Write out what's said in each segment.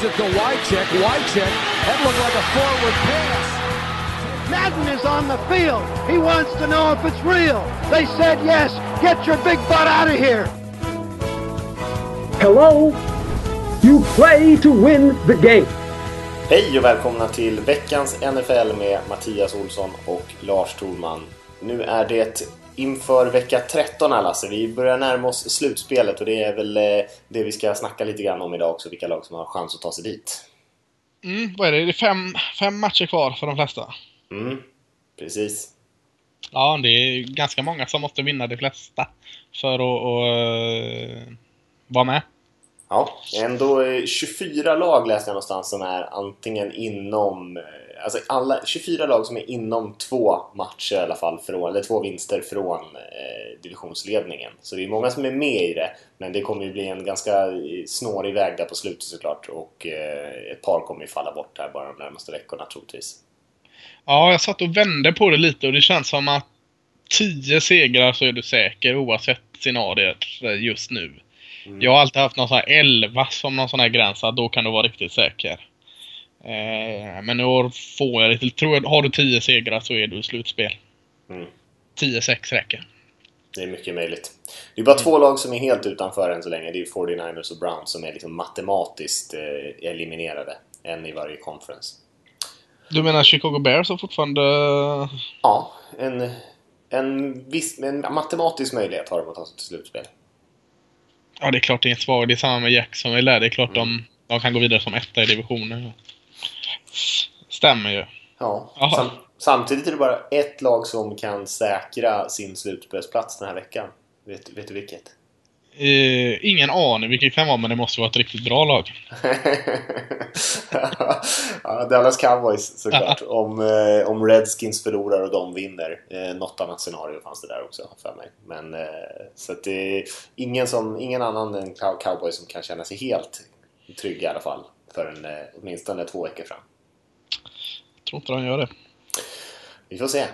Gives it to Wycheck. Wycheck. That looked like a forward pass. Madden is on the field. He wants to know if it's real. They said yes. Get your big butt out of here. Hello? You play to win the game. Hej och välkomna till veckans NFL med Mattias Olsson och Lars Thorman. Nu är det inför vecka 13 här Lasse. Vi börjar närma oss slutspelet och det är väl eh, det vi ska snacka lite grann om idag också. Vilka lag som har chans att ta sig dit. Mm, vad är det? Det är fem, fem matcher kvar för de flesta. Mm, precis. Ja, det är ganska många som måste vinna de flesta för att, att uh, vara med. Ja, ändå 24 lag läste jag någonstans som är antingen inom eh, Alltså alla 24 lag som är inom två matcher i alla fall, från, eller två vinster från eh, divisionsledningen. Så det är många som är med i det, men det kommer ju bli en ganska snårig väg där på slutet såklart och eh, ett par kommer ju falla bort här bara de närmaste veckorna troligtvis. Ja, jag satt och vände på det lite och det känns som att 10 segrar så är du säker oavsett scenariet just nu. Mm. Jag har alltid haft någon sån här 11 som någon sån här gräns, att då kan du vara riktigt säker. Eh, men i år får jag lite, tror jag, har du 10 segrar så är du i slutspel. Mm. 10-6 räcker. Det är mycket möjligt. Det är bara mm. två lag som är helt utanför än så länge. Det är 49ers och Browns som är liksom matematiskt eh, eliminerade. En i varje conference. Du menar Chicago Bears har fortfarande... Ja, en, en, viss, en matematisk möjlighet har de att ta sig till slutspel. Ja, det är klart det är svagt. Det är samma med Jacksonville. Det är klart mm. de, de kan gå vidare som etta i divisionen. Stämmer ju. Ja. Sam samtidigt är det bara ett lag som kan säkra sin slutspelsplats den här veckan. Vet, vet du vilket? Uh, ingen aning vilket kan vara, men det måste vara ett riktigt bra lag. ja, Dallas Cowboys såklart. om, eh, om Redskins förlorar och de vinner. Eh, något annat scenario fanns det där också för mig. Men, eh, så att det är ingen, som, ingen annan än Cowboys som kan känna sig helt trygg i alla fall. För eh, åtminstone två veckor fram. Tror inte de gör det. Vi får se.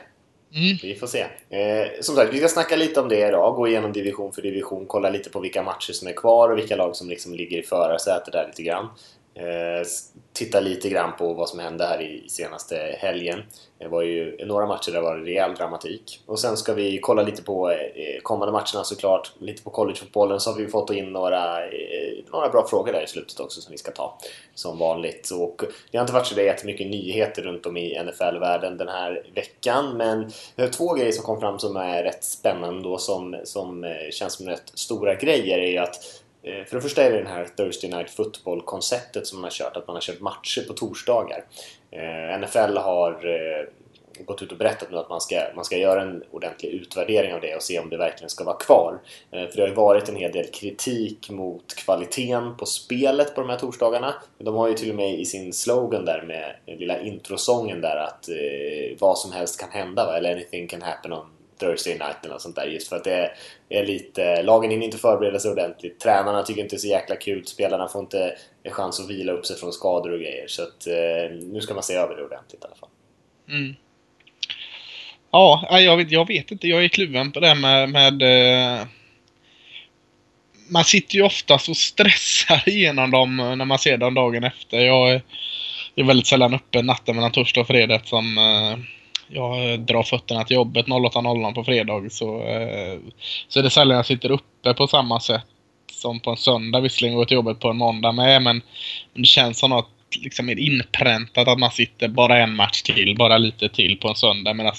Mm. Vi får se. Eh, som sagt, vi ska snacka lite om det idag. Gå igenom division för division, kolla lite på vilka matcher som är kvar och vilka lag som liksom ligger i förarsätet där lite grann. Eh, titta lite grann på vad som hände här i senaste helgen. Det var ju några matcher där det var rejäl dramatik. Och sen ska vi kolla lite på eh, kommande matcherna såklart, lite på collegefotbollen så har vi fått in några, eh, några bra frågor där i slutet också som vi ska ta som vanligt. Och det har inte varit så jättemycket nyheter runt om i NFL-världen den här veckan men det är två grejer som kom fram som är rätt spännande och som, som eh, känns som rätt stora grejer är ju att Eh, för det första är det den här Thursday Night Football-konceptet som man har kört, att man har kört matcher på torsdagar. Eh, NFL har eh, gått ut och berättat nu att man ska, man ska göra en ordentlig utvärdering av det och se om det verkligen ska vara kvar. För det har ju varit en hel del kritik mot kvaliteten på spelet på de här torsdagarna. De har ju till och med i sin slogan där med den lilla introsången där att eh, vad som helst kan hända, va? eller anything can happen on Thursday night eller något sånt där just för att det är lite, lagen hinner inte förbereda sig ordentligt, tränarna tycker inte det är så jäkla kul, spelarna får inte en chans att vila upp sig från skador och grejer så att eh, nu ska man se över det ordentligt i alla fall. Mm. Ja, jag vet, jag vet inte, jag är kluven på det här med, med eh... man sitter ju oftast och stressar igenom dem när man ser dem dagen efter. Jag är väldigt sällan uppe natten mellan torsdag och fredag som eh, jag drar fötterna till jobbet 08.00 på fredag så, eh, så är det sällan jag sitter uppe på samma sätt som på en söndag. Visserligen går till jobbet på en måndag med men, men det känns som något liksom är inpräntat att man sitter bara en match till, bara lite till på en söndag. Medan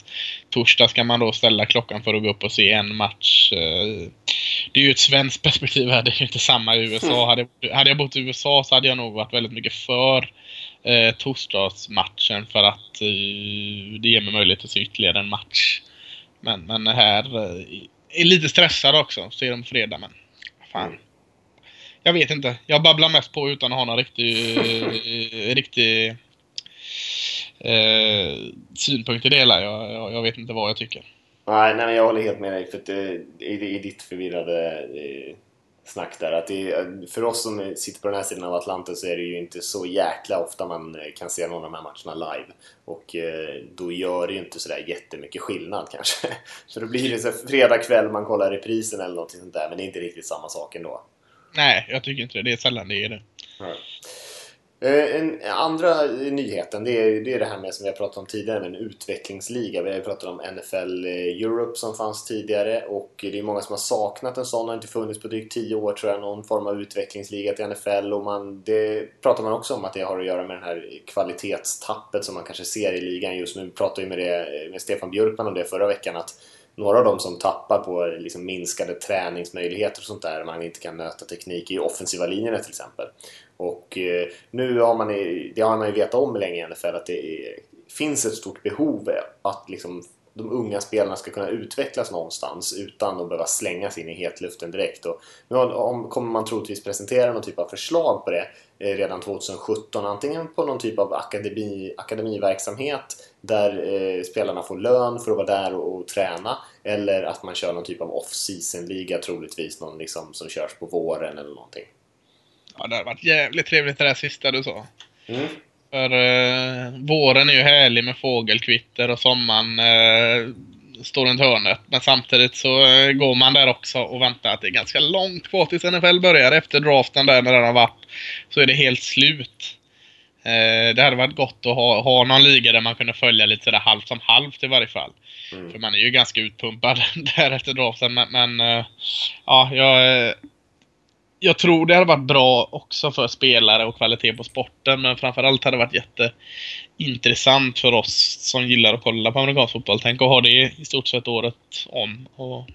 torsdag ska man då ställa klockan för att gå upp och se en match. Eh, det är ju ett svenskt perspektiv här, det är ju inte samma i USA. Hade, hade jag bott i USA så hade jag nog varit väldigt mycket för eh, torsdagsmatchen för att eh, det ger mig möjlighet att se ytterligare en match. Men, men här eh, är lite stressad också, ser dem fredag men fan. Mm. Jag vet inte. Jag babblar mest på utan att ha någon riktig, eh, riktig eh, synpunkt i det hela. Jag, jag, jag, vet inte vad jag tycker. Nej, nej jag håller helt med dig. För att, eh, i, I ditt förvirrade eh, snack där. Att det, för oss som sitter på den här sidan av Atlanten så är det ju inte så jäkla ofta man eh, kan se någon av de här matcherna live. Och eh, då gör det ju inte sådär jättemycket skillnad kanske. Så då blir det så fredag kväll man kollar reprisen eller något sånt där men det är inte riktigt samma sak ändå. Nej, jag tycker inte det. Det är sällan det är det. Eh, Eh, en andra nyheten det är, det är det här med som vi har pratat om tidigare med en utvecklingsliga. Vi har ju pratat om NFL eh, Europe som fanns tidigare och det är många som har saknat en sån. Det har inte funnits på drygt 10 år tror jag, någon form av utvecklingsliga till NFL och man, det pratar man också om att det har att göra med det här kvalitetstappet som man kanske ser i ligan just nu. Vi pratade ju med, det, med Stefan Björkman om det förra veckan att några av dem som tappar på liksom minskade träningsmöjligheter och sånt där, man inte kan möta teknik i offensiva linjerna till exempel. Och eh, nu har man, det har man ju vetat om länge i NFL att det finns ett stort behov att liksom de unga spelarna ska kunna utvecklas någonstans utan att behöva slängas in i hetluften direkt. Och nu kommer man troligtvis presentera någon typ av förslag på det eh, redan 2017. Antingen på någon typ av akademi, akademiverksamhet där eh, spelarna får lön för att vara där och, och träna eller att man kör någon typ av off-season-liga troligtvis, någon liksom som körs på våren eller någonting. Ja, det hade varit jävligt trevligt det där sista du sa. Mm. För eh, våren är ju härlig med fågelkvitter och sommaren eh, står runt hörnet. Men samtidigt så eh, går man där också och väntar att det är ganska långt kvar tills NFL börjar. Efter draften där när den har varit så är det helt slut. Eh, det hade varit gott att ha, ha någon liga där man kunde följa lite sådär halvt som halvt i varje fall. Mm. För man är ju ganska utpumpad där efter draften. Men, men eh, ja, jag jag tror det hade varit bra också för spelare och kvalitet på sporten. Men framförallt hade det varit jätteintressant för oss som gillar att kolla på amerikansk fotboll. Tänk att ha det i stort sett året om. Och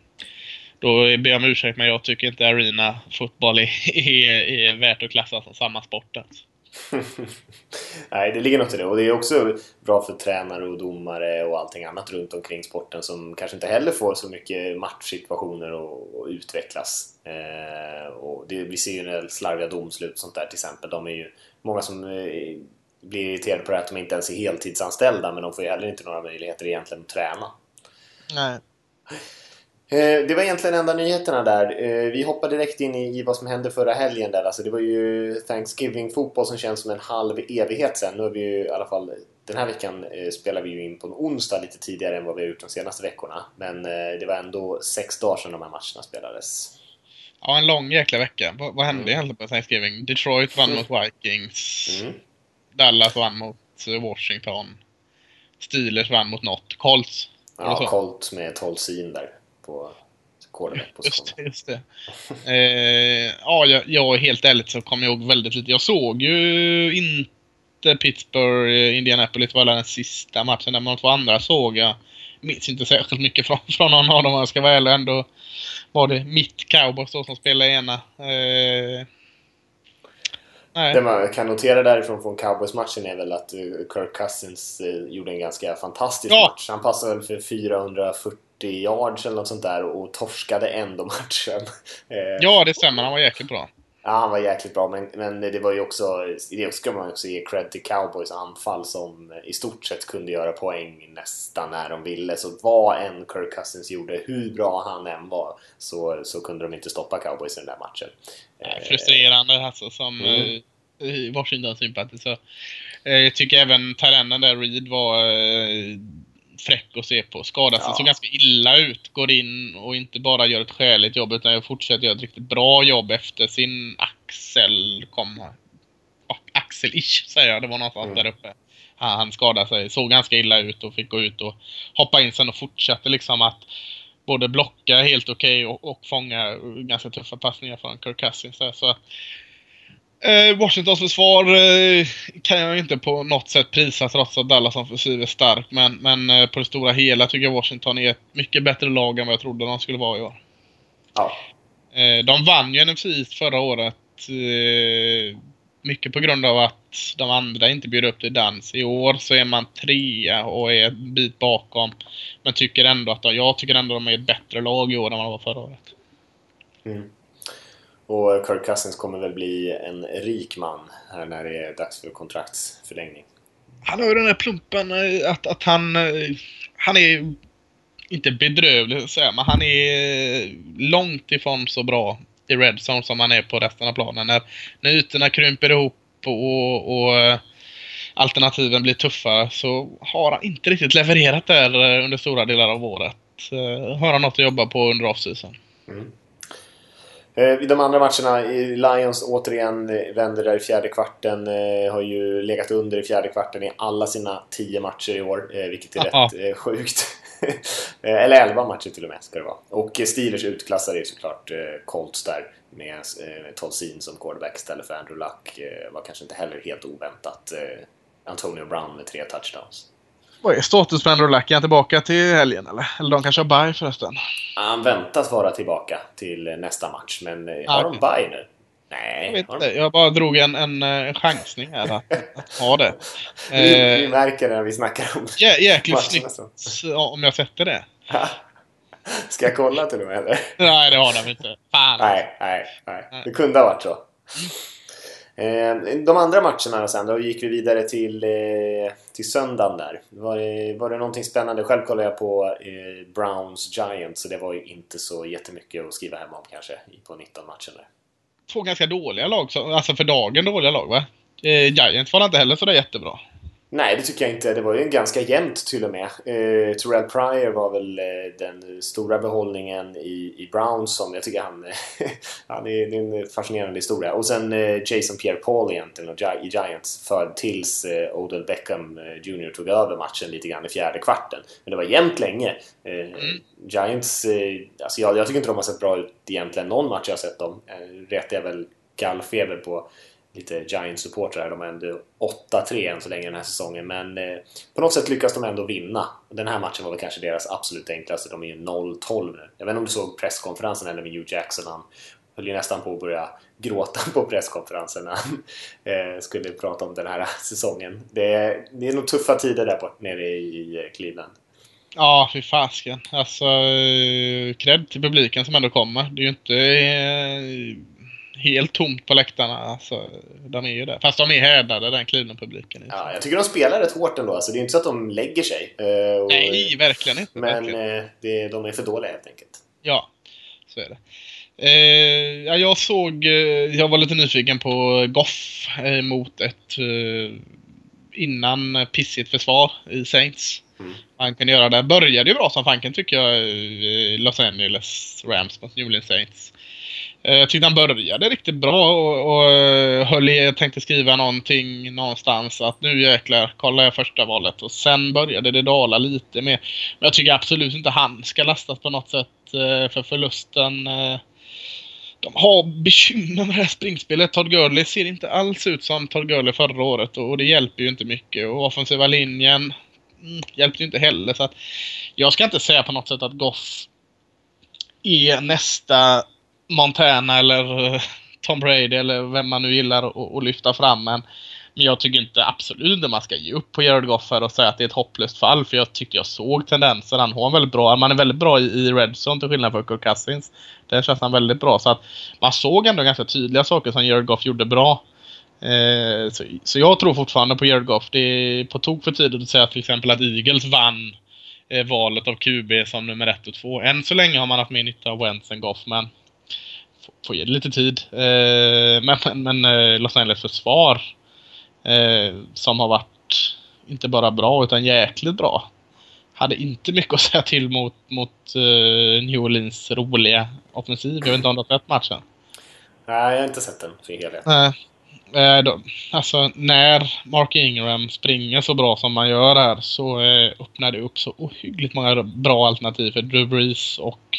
då ber jag om ursäkt men jag tycker inte arena fotboll är, är, är värt att klassa som samma sport. Alltså. Nej, det ligger något i det. Och det är också bra för tränare och domare och allting annat runt omkring sporten som kanske inte heller får så mycket matchsituationer att utvecklas. Eh, och det, vi ser ju när slarviga domslut och sånt där till exempel. De är ju många som eh, blir irriterade på det att de inte ens är heltidsanställda men de får ju heller inte några möjligheter egentligen att träna. Nej. Eh, det var egentligen enda nyheterna där. Eh, vi hoppar direkt in i vad som hände förra helgen där. Alltså det var ju Thanksgiving-fotboll som känns som en halv evighet sen. Nu har vi ju i alla fall den här veckan eh, spelar vi ju in på en onsdag lite tidigare än vad vi har gjort de senaste veckorna. Men det var ändå sex dagar sedan de här matcherna spelades. Ja, en lång jäkla vecka. Vad, vad hände mm. egentligen på Thanksgiving? Detroit vann mot Vikings. Mm. Dallas vann mot Washington. Steelers vann mot något. Colts. Ja, Colts med 12 sin där på Just det, just det. eh, ja, jag, jag helt ärligt så kommer jag ihåg väldigt lite. Jag såg ju inte Pittsburgh, eh, Indianapolis var den sista matchen. Men de två andra såg jag. Minns inte särskilt mycket från, från någon av dem om jag ska vara ärlig. Ändå var det mitt Cowboys då som spelade ena. Eh, Nej. Det man kan notera därifrån från Cowboys-matchen är väl att eh, Kirk Cousins eh, gjorde en ganska fantastisk ja. match. Han passade väl för 440 yards eller något sånt där och torskade ändå matchen. Eh, ja, det stämmer. Han var jäkligt bra. Ja, han var jäkligt bra, men, men det var ju också... Det ska man också ge cred till Cowboys anfall som i stort sett kunde göra poäng nästan när de ville. Så vad än Kirk Cousins gjorde, hur bra han än var, så, så kunde de inte stoppa Cowboys i den där matchen. Frustrerande alltså som mm. Washington-sympatisör. Jag tycker även Tyrennen där, Reed, var fräck att se på. Skadar sig, ja. så ganska illa ut. Går in och inte bara gör ett skäligt jobb utan fortsätter göra ett riktigt bra jobb efter sin axel kom. Axel-ish säger jag, det var någonstans mm. där uppe. Han skadade sig, såg ganska illa ut och fick gå ut och hoppa in sen och fortsatte liksom att både blocka helt okej okay och, och fånga ganska tuffa passningar från Kirk Cousins. Så att Eh, Washingtons försvar eh, kan jag inte på något sätt prisa trots att Dallas offensiv är stark. Men, men eh, på det stora hela tycker jag Washington är ett mycket bättre lag än vad jag trodde de skulle vara i år. Ja. Eh, de vann ju NFC förra året. Eh, mycket på grund av att de andra inte bjöd upp till dans. I år så är man trea och är en bit bakom. Men tycker ändå att jag tycker ändå att de är ett bättre lag i år än vad de var förra året. Mm. Och Kirk Cousins kommer väl bli en rik man här när det är dags för kontraktsförlängning. Han har ju den där plumpen eh, att, att han... Eh, han är inte bedrövlig säga, men han är långt ifrån så bra i Red Zone som han är på resten av planen. När, när ytorna krymper ihop och, och eh, alternativen blir tuffa så har han inte riktigt levererat där under stora delar av året. Har han något att jobba på under off-season. Mm. Eh, I de andra matcherna, Lions återigen eh, vänder där i fjärde kvarten. Har ju legat under i fjärde kvarten i alla sina tio matcher i år, vilket är Aha. rätt sjukt. Eller elva matcher till och med ska det vara. Och Steelers utklassade ju såklart Colts där med Tolsin som quarterback istället för Andrew Luck. Var kanske inte heller helt oväntat. Antonio Brown med tre touchdowns. Vad är status på Andrew Luck? Är han tillbaka till helgen eller? Eller de kanske har bye förresten? Han väntas vara tillbaka till nästa match, men ah, har okay. de bye nu? Nej. Jag vet inte. Jag bara drog en, en, en chansning här att, att ha det. vi, eh, vi märker det när vi snackar om jä, Jäkligt snyggt om jag sätter det. Ska jag kolla till och med eller? Nej, det har de inte. Fan. Nej, nej, nej. Det kunde ha varit så. Eh, de andra matcherna sen då gick vi vidare till, eh, till söndagen där. Var det, var det någonting spännande? Själv kollade jag på eh, Browns Giants så det var ju inte så jättemycket att skriva hem om kanske på 19 matcher där. Två ganska dåliga lag, alltså för dagen dåliga lag va? Eh, Giants var inte heller sådär jättebra. Nej, det tycker jag inte. Det var ju ganska jämnt till och med. Eh, Terrell Pryor var väl eh, den stora behållningen i, i Browns som jag tycker han... han är, det är en fascinerande historia. Och sen eh, Jason Pierre-Paul egentligen i Giants för tills eh, Odell Beckham eh, Jr tog över matchen lite grann i fjärde kvarten. Men det var jämnt länge. Eh, mm. Giants... Alltså jag, jag tycker inte de har sett bra ut egentligen någon match jag har sett dem. Eh, rätt jag väl gallfeber på lite Giants-supportrar. De är ändå 8-3 än så länge den här säsongen, men eh, på något sätt lyckas de ändå vinna. Den här matchen var väl kanske deras absolut enklaste. De är ju 0-12 nu. Jag vet inte om du såg presskonferensen eller med Hugh Jackson. Han höll ju nästan på att börja gråta på presskonferensen när han eh, skulle prata om den här säsongen. Det är, det är nog tuffa tider där bort nere i eh, Cleveland. Ja, fy fasken. Alltså, eh, cred till publiken som ändå kommer. Det är ju inte eh, helt tomt på läktarna. Alltså, de är ju det. Fast de är härdade, den Cleveland-publiken. Ja, jag tycker de spelar rätt hårt ändå. Alltså, det är inte så att de lägger sig. Uh, och, Nej, verkligen inte. Men verkligen. Uh, det, de är för dåliga helt enkelt. Ja, så är det. Ja, jag såg... jag var lite nyfiken på Goff mot ett innan pissigt försvar i Saints. Mm. Han kunde göra det. Började ju bra som fanken tycker jag i Los Angeles Rams mot New Orleans Saints. Eh, jag tyckte han började riktigt bra och, och eh, höll i, jag tänkte skriva någonting någonstans att nu jäklar kollar jag första valet och sen började det dala lite mer. Men jag tycker absolut inte han ska lastas på något sätt eh, för förlusten. De har bekymmer med det här springspelet. Todd Gurley ser inte alls ut som Todd Gurley förra året och det hjälper ju inte mycket. Och offensiva linjen mm, hjälper ju inte heller. Så att jag ska inte säga på något sätt att Goff är nästa Montana eller eh, Tom Brady eller vem man nu gillar att lyfta fram. Men, men jag tycker inte absolut inte man ska ge upp på Jared Goff och säga att det är ett hopplöst fall. För jag tyckte jag såg tendenser. Han har en väldigt bra, man är väldigt bra i, i Redzone till skillnad från Kirk Cousins. Där känns han väldigt bra. Så att man såg ändå ganska tydliga saker som Jared Goff gjorde bra. Eh, så, så, jag tror fortfarande på Jared Goff. Det är på tok för tidigt att säga till exempel att Eagles vann eh, valet av QB som nummer ett och två. Än så länge har man haft mer nytta av Wentz än Goff, men får ge det lite tid. Eh, men, men eh, Los Angeles försvar eh, som har varit inte bara bra utan jäkligt bra. Hade inte mycket att säga till mot, mot New Orleans roliga offensiv. Jag vet inte om du har sett matchen? Nej, jag har inte sett den för helhet. Nej. Alltså när Mark Ingram springer så bra som man gör här så öppnar det upp så ohyggligt många bra alternativ för Drew Brees och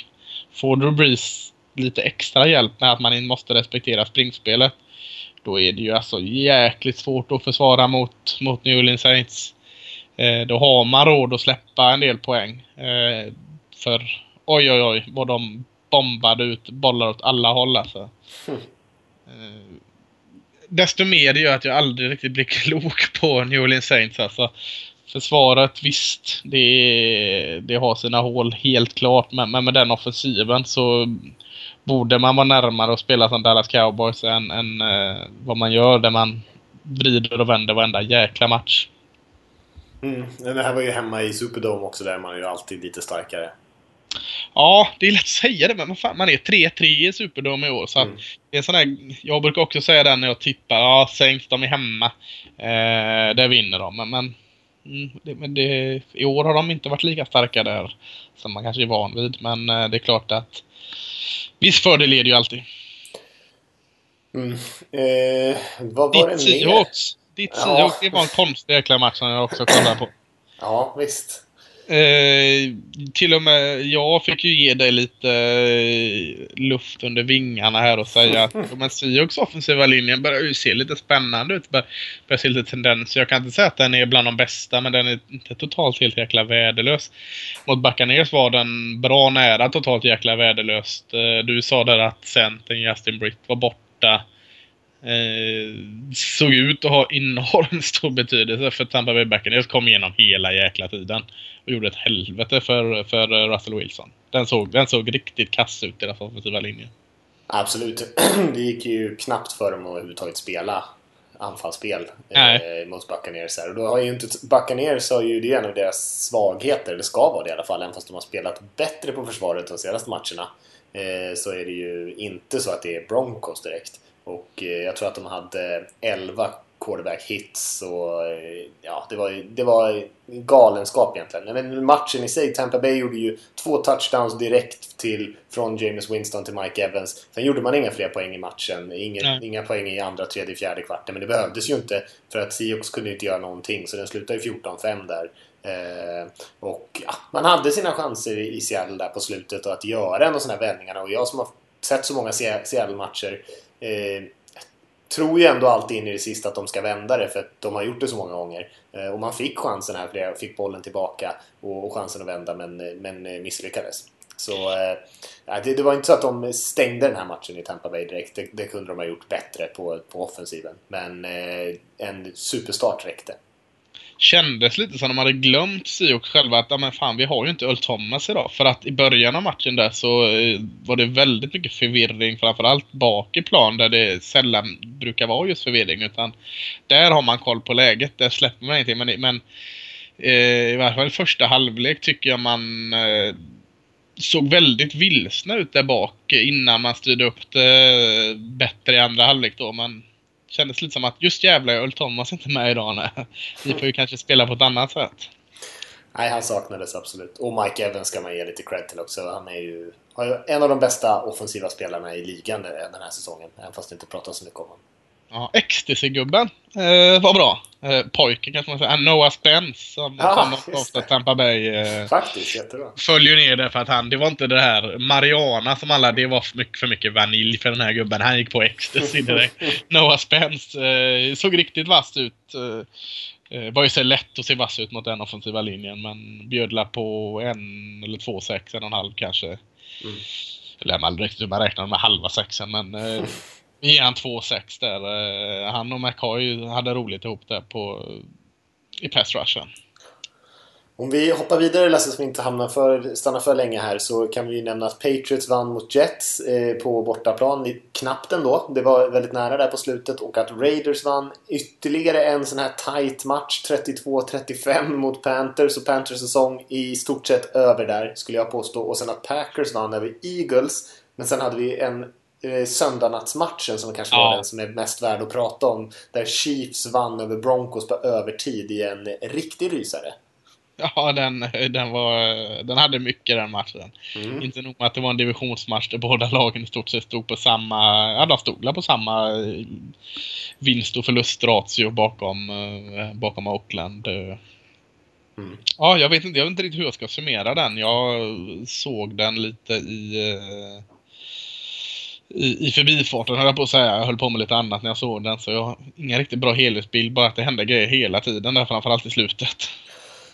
får Drew Brees lite extra hjälp med att man måste respektera springspelet. Då är det ju alltså jäkligt svårt att försvara mot, mot New Orleans Saints. Eh, då har man råd att släppa en del poäng. Eh, för oj oj oj vad de bombade ut bollar åt alla håll alltså. Mm. Eh, desto mer det gör att jag aldrig riktigt blir klok på New Orleans Saints alltså. Försvaret, visst, det, det har sina hål helt klart. Men, men med den offensiven så borde man vara närmare att spela som Dallas Cowboys än, än uh, vad man gör där man vrider och vänder varenda jäkla match. Mm. Det här var ju hemma i Superdome också där man är ju alltid lite starkare. Ja, det är lätt att säga det, men fan, man är 3-3 i Superdome i år. Så mm. det är sån här, jag brukar också säga det när jag tippar. Ja, Saints, de är hemma. Eh, där vinner de. Men, men, mm, det, men det, i år har de inte varit lika starka där som man kanske är van vid. Men eh, det är klart att Viss fördel leder ju alltid. Mm. Eh, vad var Ditt det mer? Ditt Seahawks, det var en konstig jäkla match som jag också kollade på. Ja, visst. Eh, till och med jag fick ju ge dig lite eh, luft under vingarna här och säga att men Seahawks offensiva linjen börjar ju se lite spännande ut. Bör- Börjar se lite tendenser. Jag kan inte säga att den är bland de bästa men den är inte totalt helt jäkla värdelös. Mot Buccaneers var den bra nära totalt jäkla värdelöst. Eh, du sa där att centern Justin Britt var borta. Eh, såg ut att ha enormt stor betydelse för Tampa Bay Buccaneers. Kom igenom hela jäkla tiden. Och gjorde ett helvete för, för eh, Russell Wilson. Den såg, den såg riktigt kass ut, deras offensiva linje. Absolut. Det gick ju knappt för dem att överhuvudtaget spela anfallsspel eh, mot Buccaneers här. Och då har ju inte... Buccaneers har ju... Det är en av deras svagheter. Det ska vara det i alla fall. Även fast de har spelat bättre på försvaret de senaste matcherna. Eh, så är det ju inte så att det är Broncos direkt. Och eh, jag tror att de hade 11 quarterback hits och eh, ja, det var, det var galenskap egentligen. Men matchen i sig, Tampa Bay gjorde ju två touchdowns direkt till från James Winston till Mike Evans. Sen gjorde man inga fler poäng i matchen. Inga, Nej. inga poäng i andra, tredje, fjärde kvarten. Men det behövdes ju inte för att Seahawks kunde inte göra någonting. Så den slutade ju 14-5 där. Eh, och ja, man hade sina chanser i Seattle där på slutet och att göra en av sådana här vändningarna. Och jag som har sett så många Seattle-matcher eh, tror ju ändå alltid in i det sista att de ska vända det för att de har gjort det så många gånger. Eh, och man fick chansen här, flera, fick bollen tillbaka och, och chansen att vända men, men misslyckades. Så eh, det, det var inte så att de stängde den här matchen i Tampa Bay direkt. Det, det kunde de ha gjort bättre på, på offensiven. Men eh, en superstart räckte. Kändes lite som de hade glömt Seahawks själva att ja, men fan, vi har ju inte Earl Thomas idag. För att i början av matchen där så eh, var det väldigt mycket förvirring. Framförallt bak i plan där det sällan brukar vara just förvirring. Utan där har man koll på läget. Där släpper man ingenting. Men, men eh, i varje fall första halvlek tycker jag man eh, såg väldigt vilsna ut där bak innan man styrde upp det eh, bättre i andra halvlek då. Man kändes lite som att just jävlar är Earl Thomas inte med idag. Nej. Vi får ju kanske spela på ett annat sätt. Nej, han saknades absolut. Och Mike Evans ska man ge lite cred till också. Han är ju, har ju en av de bästa offensiva spelarna i ligan den här säsongen. Även fast det inte pratas så mycket om honom. Ja, Ecstasy-gubben eh, var bra. Eh, pojken kanske man säger. Ah, Noah Spence som, just ofta. Tampa Bay eh, Faktiskt, jättebra. följer ner det för att han, det var inte det här Mariana som alla, det var för mycket, för mycket vanilj för den här gubben. Han gick på ecstasy direkt. Noah Spence eh, såg riktigt vass ut. Eh, eh, var ju så lätt att se vass ut mot den offensiva linjen men bjöd på en eller två sex, en och en halv kanske. Mm. Eller man man räknar med halva sexen men eh, vi ger han två sex där. Eh, han och McCoy hade roligt ihop där på i pass rushen. Om vi hoppar vidare Lasse, så vi inte hamnar för, stannar för länge här så kan vi ju nämna att Patriots vann mot Jets eh, på bortaplan. Knappt ändå. Det var väldigt nära där på slutet. Och att Raiders vann ytterligare en sån här tight match. 32-35 mot Panthers. Och Panthers säsong i stort sett över där, skulle jag påstå. Och sen att Packers vann över Eagles. Men sen hade vi en söndagsmatchen som kanske var Ja. den som är mest värd att prata om. Där Chiefs vann över Broncos på övertid i en riktig rysare. Ja, den, den, var, den hade mycket den matchen. Mm. Inte nog med att det var en divisionsmatch där båda lagen i stort sett stod på samma, ja de stod på samma eh, vinst och förlustratio bakom, eh, bakom Oakland. eh. Mm. Ja, jag vet, inte, jag vet inte riktigt hur jag ska summera den. Jag såg den lite i, eh, i, i förbifarten höll jag på att säga. Jag höll på med lite annat när jag såg den. Så jag har ingen riktigt bra helhetsbild. Bara att det hände grejer hela tiden där, framförallt i slutet.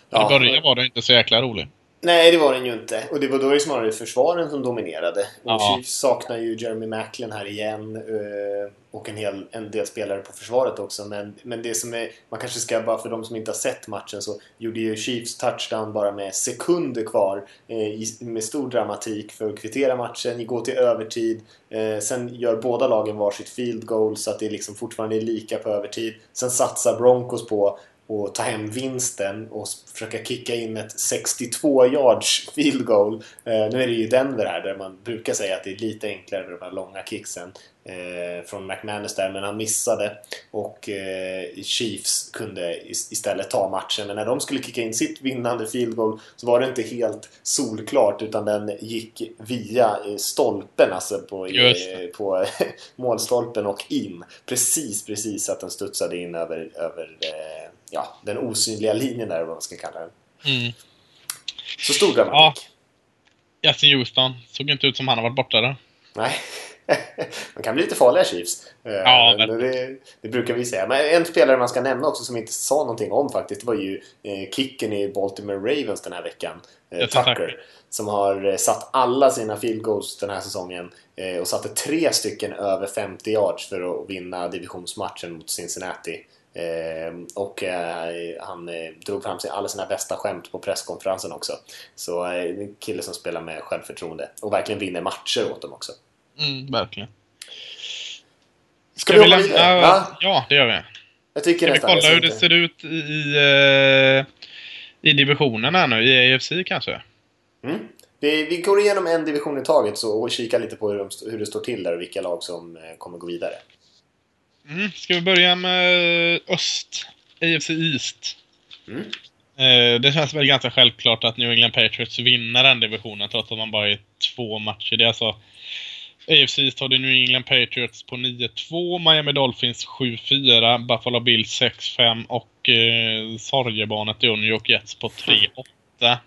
Ja. I början var det inte så jäkla rolig. Nej, det var den ju inte. Och det var då det snarare försvaren som dominerade. Och Ja. Chiefs saknar ju Jeremy Macklin här igen. eh, Och en, hel, en del spelare på försvaret också. Men, men det som är... Man kanske ska, bara för de som inte har sett matchen, så gjorde ju Chiefs touchdown bara med sekunder kvar. eh, Med stor dramatik för att kvittera matchen, gå till övertid. Eh, Sen gör båda lagen varsitt field goal så att det liksom fortfarande är lika på övertid. Sen satsar Broncos på och ta hem vinsten och försöka kicka in ett 62 yards field goal. Eh, nu är det ju Denver här där man brukar säga att det är lite enklare med de här långa kicksen eh, från McManus där, men han missade och eh, Chiefs kunde istället ta matchen. Men när de skulle kicka in sitt vinnande field goal så var det inte helt solklart utan den gick via stolpen, alltså på, på målstolpen och in. Precis, precis att den studsade in över, över ja, den osynliga linjen där, vad man ska kalla den. Mm. Så stor dramatik. Ja. Justin Houston såg inte ut som han har varit borta där. Nej. Man kan bli lite farliga Chiefs. Eh, ja, men... det, det, brukar vi säga. Men en spelare man ska nämna också som inte sa någonting om faktiskt. Var ju eh, kicken i Baltimore Ravens den här veckan. Eh, Tucker. Som har satt alla sina field goals den här säsongen. Och satte tre stycken över 50 yards för att vinna divisionsmatchen mot Cincinnati. Eh, och eh, han eh, drog fram alla sina bästa skämt på presskonferensen också. Så eh, en kille som spelar med självförtroende och verkligen vinner matcher åt dem också. Mm, verkligen. Ska, Ska vi, vi lämna... Ja? ja, det gör vi. Jag tycker Ska vi kolla hur det ser ut i, i, här nu, i AFC kanske? Mm. Vi, vi går igenom en division i taget så, och kikar lite på hur, de, hur det står till där och vilka lag som kommer gå vidare. Mm. Ska vi börja med öst? AFC East. Mm. Eh, det känns väl ganska självklart att New England Patriots vinner den divisionen trots att man bara är två matcher. Det är alltså AFC East har New England Patriots på 9-2, Miami Dolphins 7-4, Buffalo Bills 6-5 och eh, sorgebarnet då New York Jets på 3-8.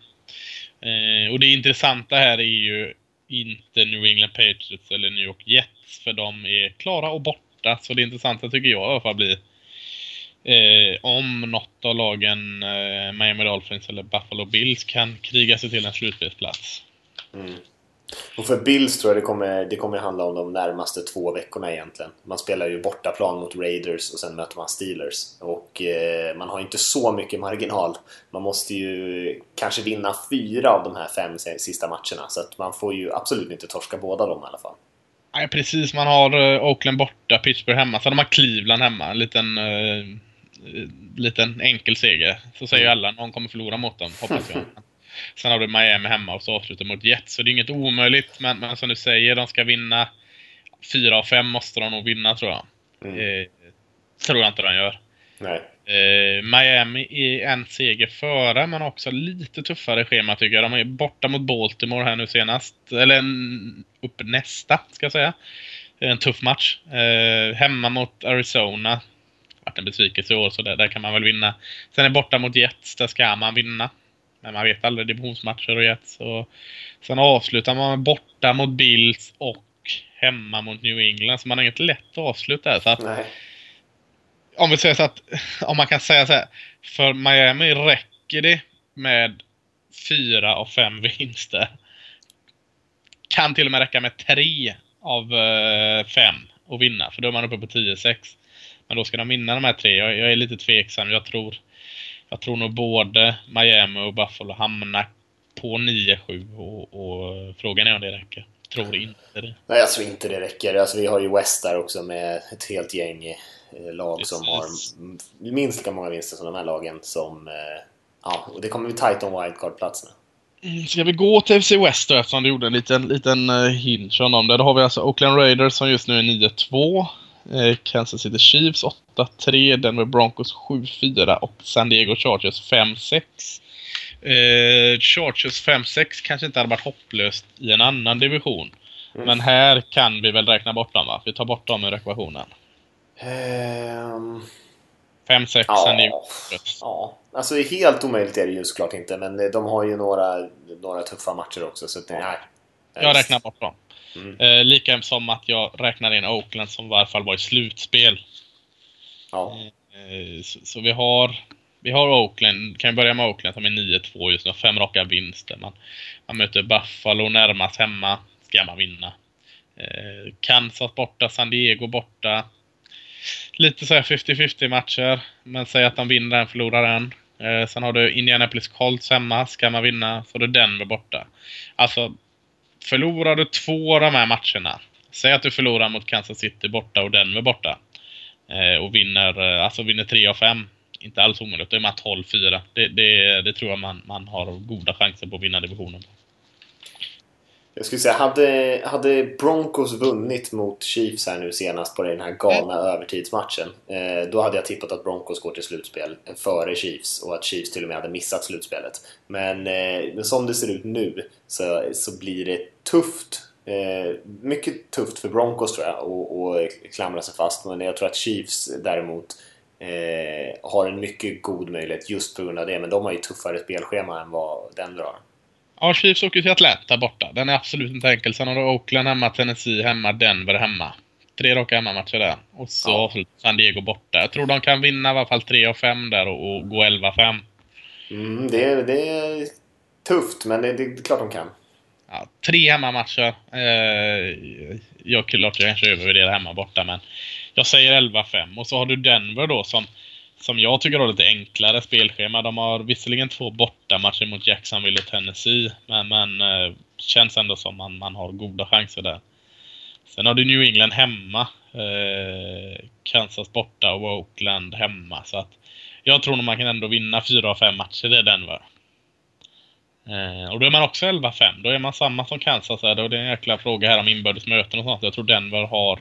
Eh, och det intressanta här är ju inte New England Patriots eller New York Jets för de är klara och borta borta. Så det intressanta tycker jag i alla fall blir eh, om något av lagen, eh, Miami Dolphins eller Buffalo Bills, kan kriga sig till en slutspelsplats. Mm. Och för Bills tror jag det kommer, det kommer handla om de närmaste två veckorna egentligen. Man spelar ju bortaplan mot Raiders och sen möter man Steelers. Och eh, man har inte så mycket marginal. Man måste ju kanske vinna fyra av de här fem sista matcherna. Så att man får ju absolut inte torska båda dem i alla fall. Nej, precis. Man har uh, Oakland borta, Pittsburgh hemma. Så de har Cleveland hemma. En liten, uh, liten enkel seger. Så säger mm. alla. Någon kommer förlora mot dem, hoppas jag. Sen har du Miami hemma och så avslutar mot Jets. Så det är inget omöjligt. Men, men som du säger, de ska vinna. Fyra av fem måste de nog vinna, tror jag. Mm. Eh, tror jag inte de gör. Nej. Eh, Miami är en seger före, men också lite tuffare schema tycker jag. De är borta mot Baltimore här nu senast. Eller en, upp nästa, ska jag säga. En tuff match. Eh, hemma mot Arizona. Vart en besvikelse i år, så där, där, kan man väl vinna. Sen är borta mot Jets, där ska man vinna. Men man vet aldrig divisionsmatcher och Jets. Och sen avslutar man borta mot Bills och hemma mot New England. Så man har inget lätt avslut där. Så att, Nej om vi säger så att, om man kan säga så här, för Miami räcker det med fyra av fem vinster. Kan till och med räcka med tre av eh, fem och vinna, för då är man uppe på 10-6. Men då ska de vinna de här tre. Jag, jag, är lite tveksam. Jag tror, jag tror nog både Miami och Buffalo hamnar på 9-7 och, och frågan är om det räcker. Tror inte det. Nej, jag tror inte det räcker. Alltså, vi har ju West där också med ett helt gäng lag Precis. som har minst lika många vinster som de här lagen som... Eh, ja, och det kommer bli tight om wildcard-platserna. Mm, ska vi gå till FC West då eftersom du gjorde en liten, liten hinch om. Där då har vi alltså Oakland Raiders som just nu är 9-2. Eh, Kansas City Chiefs 8-3. Denver Broncos 7-4 och San Diego Chargers 5-6. Eh, Chargers 5-6 kanske inte hade varit hopplöst i en annan division. Mm. Men här kan vi väl räkna bort dem va? Vi tar bort dem ur ekvationen. Um... 5-6 ja, ja, alltså helt omöjligt är det ju såklart inte, men de har ju några, några tuffa matcher också, så nej. Jag räknar bort dem. Mm. Eh, lika som att jag räknar in Oakland som i alla fall var i slutspel. Ja. Eh, så, så, vi har vi har Oakland, kan vi börja med Oakland som är 9-2 just nu, fem raka vinster. Man, man möter Buffalo närmast hemma, ska man vinna. Eh, Kansas borta, San Diego borta, lite så här 50-50 matcher. Men säg att de vinner en, förlorar en. Eh, sen har du Indianapolis Colts hemma. Ska man vinna så har du Denver borta. Alltså, förlorar du två av de här matcherna. Säg att du förlorar mot Kansas City borta och Denver borta. Eh, och vinner, eh, alltså vinner tre av fem. inte alls omöjligt. Då är man 12-4. Det, det, det tror jag man, man har goda chanser på att vinna divisionen. Jag skulle säga, hade, hade Broncos vunnit mot Chiefs här nu senast på den här galna mm. övertidsmatchen eh, Då hade jag tippat att Broncos går till slutspel före Chiefs och att Chiefs till och med hade missat slutspelet. Men, eh, men som det ser ut nu så, så blir det tufft eh, Mycket tufft för Broncos tror jag att klamra sig fast. Men jag tror att Chiefs däremot har en mycket god möjlighet just på grund av det. Men de har ju tuffare spelschema än vad Denver har Ja, Chiefs åker till Atlanta borta. Den är absolut inte enkel. Sen har du Oakland hemma, Tennessee hemma, Denver hemma. Tre raka hemmamatcher där. Och så ja. San Diego borta. Jag tror de kan vinna i alla fall 3 av 5 där och, och gå 11-5. Mm, det, är, det är tufft, men det, det är klart de kan. Ja, tre hemmamatcher. Eh, jag klart jag kanske övervärderar hemma borta, men jag säger 11-5. Och så har du Denver då som som jag tycker har lite enklare spelschema. De har visserligen två bortamatcher mot Jacksonville och Tennessee. Men, men eh, känns ändå som man, man har goda chanser där. Sen har du New England hemma. Eh, Kansas borta och Oakland hemma. Så att jag tror nog man kan ändå vinna fyra av fem matcher i Denver. Eh, och då är man också 11-5. Då är man samma som Kansas är. Och det är en jäkla fråga här om inbördes möten och sånt. Jag tror Denver har...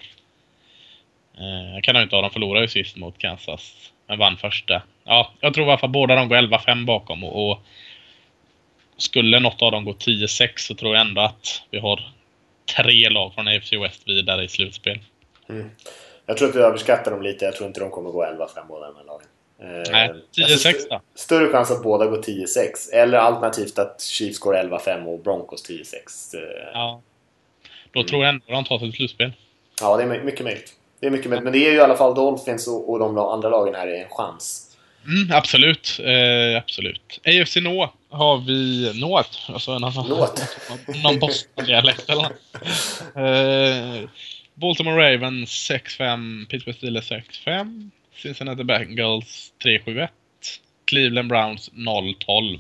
Eh, kan de inte ha. De förlorade ju sist mot Kansas men vann första. Ja, jag tror i alla fall båda de går 11-5 bakom och, och, skulle något av dem gå 10-6 så tror jag ändå att vi har tre lag från AFC West vidare i slutspel. Mm. Jag tror att du överskattar dem lite. Jag tror inte de kommer gå 11-5 båda de här lagen. Eh, Nej, 10-6 då? Större chans att båda går 10-6. Eller alternativt att Chiefs går 11-5 och Broncos 10-6. Eh, ja. Då mm. tror jag ändå de tar sig till slutspel. Ja, det är mycket möjligt. Det är mycket möjligt. Men det är ju i alla fall Dolphins och, och de andra lagen här är en chans. Mm, absolut. Eh, absolut. AFC North har vi... North? Alltså annan... North? någon Boston-dialekt eller eh, Baltimore Ravens 6-5. Pittsburgh Steelers 6-5. Cincinnati Bengals 3-7-1. Cleveland Browns 0-12.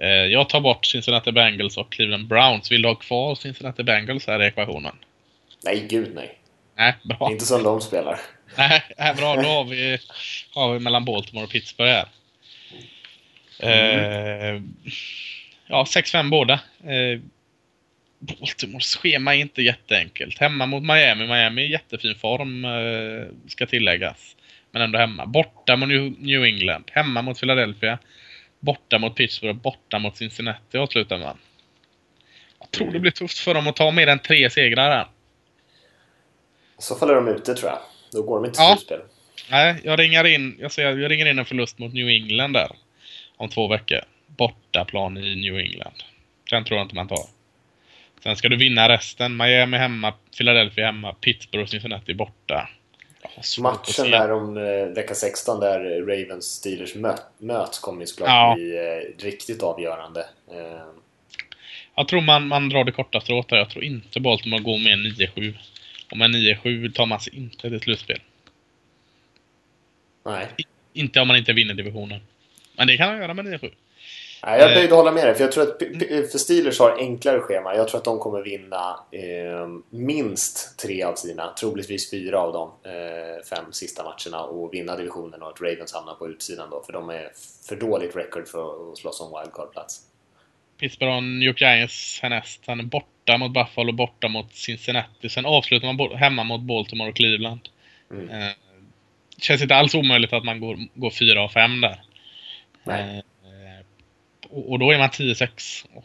Eh, jag tar bort Cincinnati Bengals och Cleveland Browns. Vill du ha kvar Cincinnati Bengals här i ekvationen? Nej, gud nej. Nej, bra. Inte som de spelar. Nej, bra. Då har vi, har vi mellan Baltimore och Pittsburgh här. Mm. Eh, ja, 6-5 båda. Eh, Baltimores schema är inte jätteenkelt. Hemma mot Miami. Miami är i jättefin form, eh, ska tilläggas. Men ändå hemma. Borta mot New England. Hemma mot Philadelphia. Borta mot Pittsburgh. Borta mot Cincinnati avslutar man. Jag tror det blir tufft för dem att ta mer än tre segrar här. I så fall är de ute tror jag. Då går de inte till ja. slutspel. Nej, jag ringer in, jag, säger, jag ringer in en förlust mot New England där. Om två veckor. Bortaplan i New England. Den tror jag inte man tar. Sen ska du vinna resten. Miami hemma, Philadelphia hemma, Pittsburgh och Cincinnati borta. Matchen där om eh, vecka 16 där Ravens Steelers möt, möts kommer ju såklart ja. bli eh, riktigt avgörande. Eh. Jag tror man, man drar det korta strået där. Jag tror inte Baltimore går med 9-7. Och med 9-7 tar man sig inte till slutspel. Nej. I, inte om man inte vinner divisionen. Men det kan man göra med 9-7. Nej, jag böjde hålla med dig, för jag tror att för Steelers har enklare schema. Jag tror att de kommer vinna eh, minst tre av sina, troligtvis fyra av de eh, fem sista matcherna och vinna divisionen och att Ravens hamnar på utsidan då, för de är för dåligt record för att slåss om wildcard-plats. Pittsburgh har New York Giants härnäst. Han är borta mot Buffalo, borta mot Cincinnati. Sen avslutar man hemma mot Baltimore och Cleveland. Mm. Eh, känns inte alls omöjligt att man går, går 4 av 5 där. Eh, och, och, då är man 10-6. Och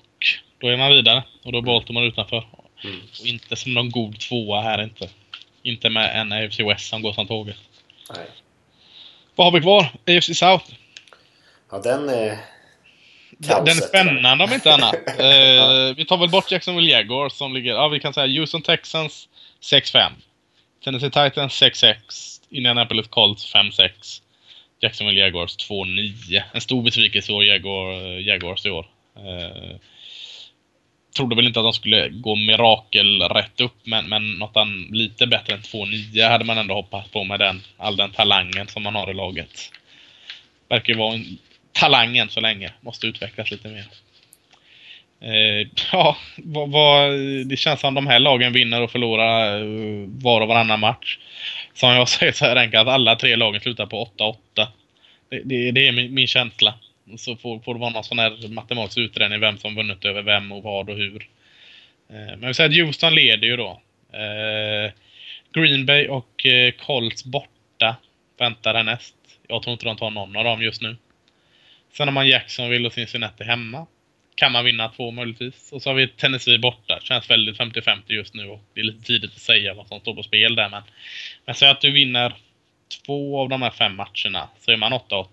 då är man vidare. Och då är Baltimore utanför. Mm. Och inte som någon god tvåa här inte. Inte med en AFC West som går som tåget. Nej. Vad har vi kvar? AFC South. Ja, den är den är spännande om inte annat. eh, vi tar väl bort Jacksonville Jaguars som ligger, ja vi kan säga Houston Texans 6-5. Tennessee Titans 6-6. Indianapolis Colts 5-6. Jacksonville Jaguars 2-9. En stor besvikelse i Jaguar, Jaguars i år. Eh, trodde väl inte att de skulle gå mirakel rätt upp, men, men något an, lite bättre än 2-9 hade man ändå hoppats på med den, all den talangen som man har i laget. Verkar ju vara en talangen så länge. Måste utvecklas lite mer. Eh, ja, vad, vad, det känns som de här lagen vinner och förlorar eh, var och varannan match. Som jag säger så här enkelt att alla tre lagen slutar på 8-8. Det, det, det är min, min, känsla. Så får, får det vara någon sån här matematisk utredning vem som vunnit över vem och vad och hur. Eh, men vi säger att Houston leder ju då. Eh, Green Bay och eh, Colts borta väntar härnäst. Jag tror inte de tar någon av dem just nu. Sen har man Jacksonville och Cincinnati hemma. Kan man vinna två möjligtvis. Och så har vi Tennessee borta. Känns väldigt 50-50 just nu och det är lite tidigt att säga vad som står på spel där men. Men säg att du vinner två av de här fem matcherna så är man 8-8.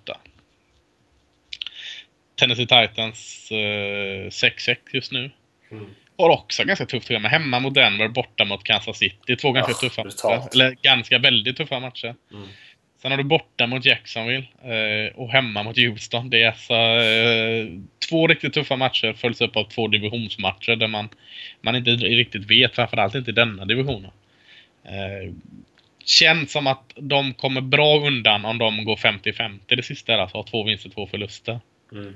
Tennessee Titans 6-6 eh, just nu. Mm. Har också ganska tufft program. Hemma mot Denver, borta mot Kansas City. Två ganska oh, tuffa matcher. Eller ganska väldigt tuffa matcher. Mm. Sen har du borta mot Jacksonville eh, och hemma mot Houston. Det är alltså eh, två riktigt tuffa matcher följs upp av två divisionsmatcher där man, man inte riktigt vet, framförallt inte i denna divisionen. Eh, känns som att de kommer bra undan om de går 50-50 det sista, alltså har två vinster, två förluster. Mm.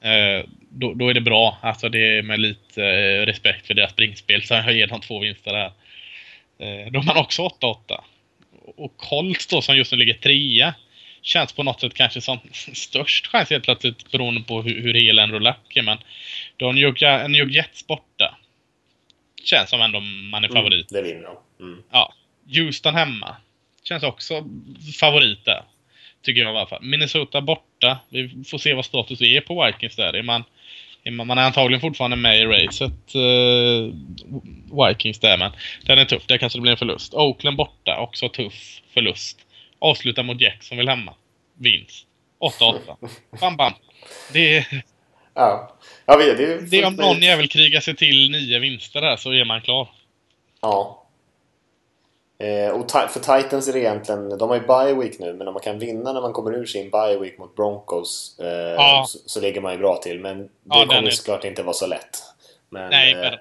Eh, då, då, är det bra. Alltså det är med lite eh, respekt för deras springspel så jag ger dem två vinster där. Eh, då är man också 8-8 och Colts då som just nu ligger trea känns på något sätt kanske som störst chans helt plötsligt beroende på hur, hur hel en rullack är. Men du har New York Jets borta. Känns som ändå man är mm, favorit. Mm, det vinner de. Mm. Ja. Houston hemma. Känns också favorit där. Tycker jag i alla fall. Minnesota borta. Vi får se vad status är på Vikings där. Är man man är antagligen fortfarande med i racet, uh, Vikings där, men den är tuff. Där kanske det blir en förlust. Oakland borta, också tuff förlust. Avsluta mot Jacksonville hemma. Vinst. 8-8. bam, bam. Det är... Ja. Ja, det, är det är om någon jävel krigar sig till nio vinster där så är man klar. Ja. Eh, och för Titans är det egentligen, de har ju bye week nu, men om man kan vinna när man kommer ur sin bye week mot Broncos eh, ja. så, så, ligger man ju bra till. Men det ja, kommer är... såklart inte vara så lätt. Men, Nej, eh.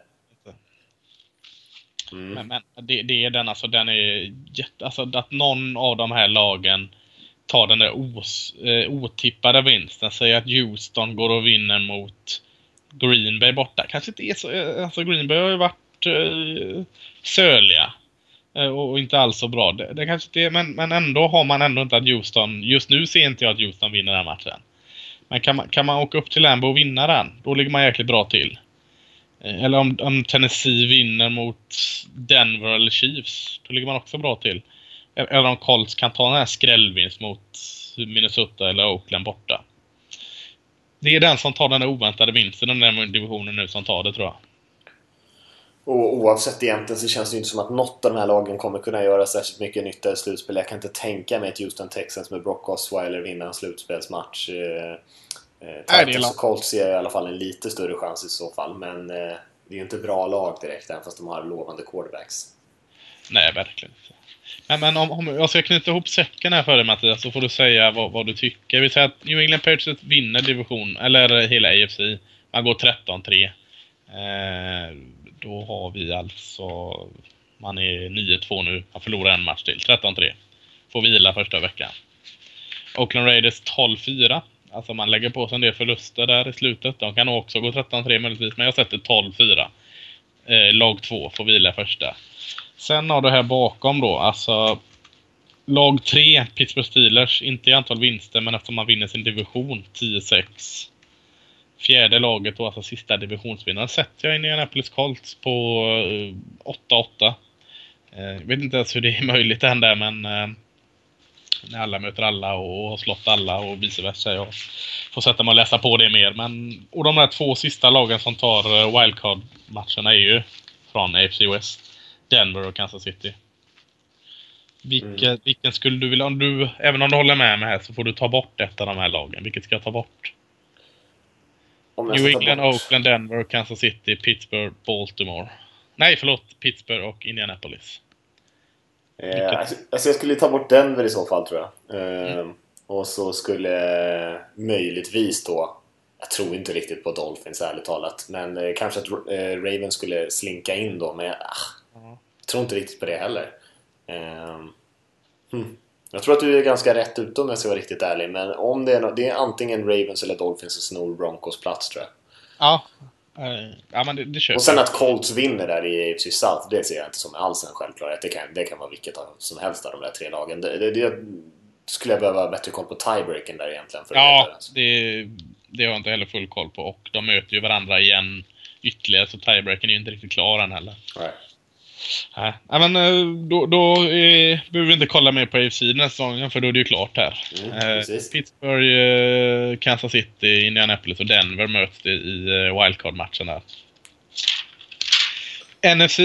Mm. Men, men det, det, är den alltså, den är jätte, alltså att någon av de här lagen tar den där os, eh, otippade vinsten. Säg att Houston går och vinner mot Green Bay borta. Kanske inte är så, eh, alltså Green Bay har ju varit eh, söliga. Eh, och inte alls så bra. Det, det kanske det, men, men ändå har man ändå inte att Houston, just nu ser inte jag att Houston vinner den matchen. Men kan man, kan man åka upp till Lambo och vinna den, då ligger man jäkligt bra till. Eh, eller om, om Tennessee vinner mot Denver eller Chiefs, då ligger man också bra till. E-, eller om Colts kan ta den här skrällvinst mot Minnesota eller Oakland borta. Det är den som tar den där oväntade vinsten, den där divisionen nu som tar det tror jag. Och oavsett egentligen så känns det inte som att något av de här lagen kommer kunna göra särskilt mycket nytta i slutspel. Jag kan inte tänka mig att Houston Texans med Brock Osweiler vinner en slutspelsmatch. Eh, eh Titans och Colts ser i alla fall en lite större chans i så fall. Men eh, det är ju inte bra lag direkt, även fast de har lovande quarterbacks. Nej, verkligen. Men, men om, om jag ska knyta ihop säcken här för dig Mattias, så får du säga vad, vad du tycker. Vi säger att New England Patriots vinner division, eller hela AFC. Man går 13-3. Eh, då har vi alltså... Man är 9-2 nu. Han förlorar en match till. 13-3. Får vila första veckan. Oakland Raiders 12-4. Alltså man lägger på sig en del förluster där i slutet. De kan också gå 13-3 möjligtvis. Men jag sätter 12-4. Eh, lag 2 får vila första. Sen har du här bakom då. Alltså lag 3, Pittsburgh Steelers. Inte i antal vinster men eftersom man vinner sin division 10-6 fjärde laget och alltså sista divisionsvinnaren sätter jag Indianapolis Colts på 8-8. Eh, jag vet inte ens hur det är möjligt än där men eh, när alla möter alla och har slått alla och vice versa. Jag får sätta mig och läsa på det mer. Men, och de där två sista lagen som tar eh, wildcard-matcherna är ju från AFC West. Denver och Kansas City. Vilka, mm. Vilken skulle du vilja, om du, även om du håller med mig här så får du ta bort ett av de här lagen. Vilket ska jag ta bort? New England, Oakland, Denver, Kansas City, Pittsburgh, Baltimore. Nej, förlåt. Pittsburgh och Indianapolis. Eh, alltså, alltså jag skulle ta bort Denver i så fall tror jag. Eh, mm. Och så skulle möjligtvis då jag tror inte riktigt på Dolphins ärligt talat. Men eh, kanske att eh, Ravens skulle slinka in då. Men ah, mm. jag tror inte riktigt på det heller. Eh, hmm. Jag tror att du är ganska rätt ute om jag ska vara riktigt ärlig. Men om det är, no det är antingen Ravens eller Dolphins som snor Broncos plats tror jag. Ja. Uh, ja men det, det köper Och sen att Colts vinner där i AFC South, det ser jag inte som alls en självklarhet. Det kan, det kan vara vilket som helst av de där tre lagen. Det, det, det, skulle jag behöva bättre koll på tiebreaken där egentligen. För ja, det, det har jag inte heller full koll på. Och de möter ju varandra igen ytterligare, så tiebreaken är ju inte riktigt klar än heller. Nej. Nej, men eh, då, då eh, behöver vi inte kolla mer på AFC den här säsongen, för då är det ju klart här. Mm, eh, Pittsburgh, eh, Kansas City, Indianapolis och Denver möts det i eh, wildcard-matchen där. NFC.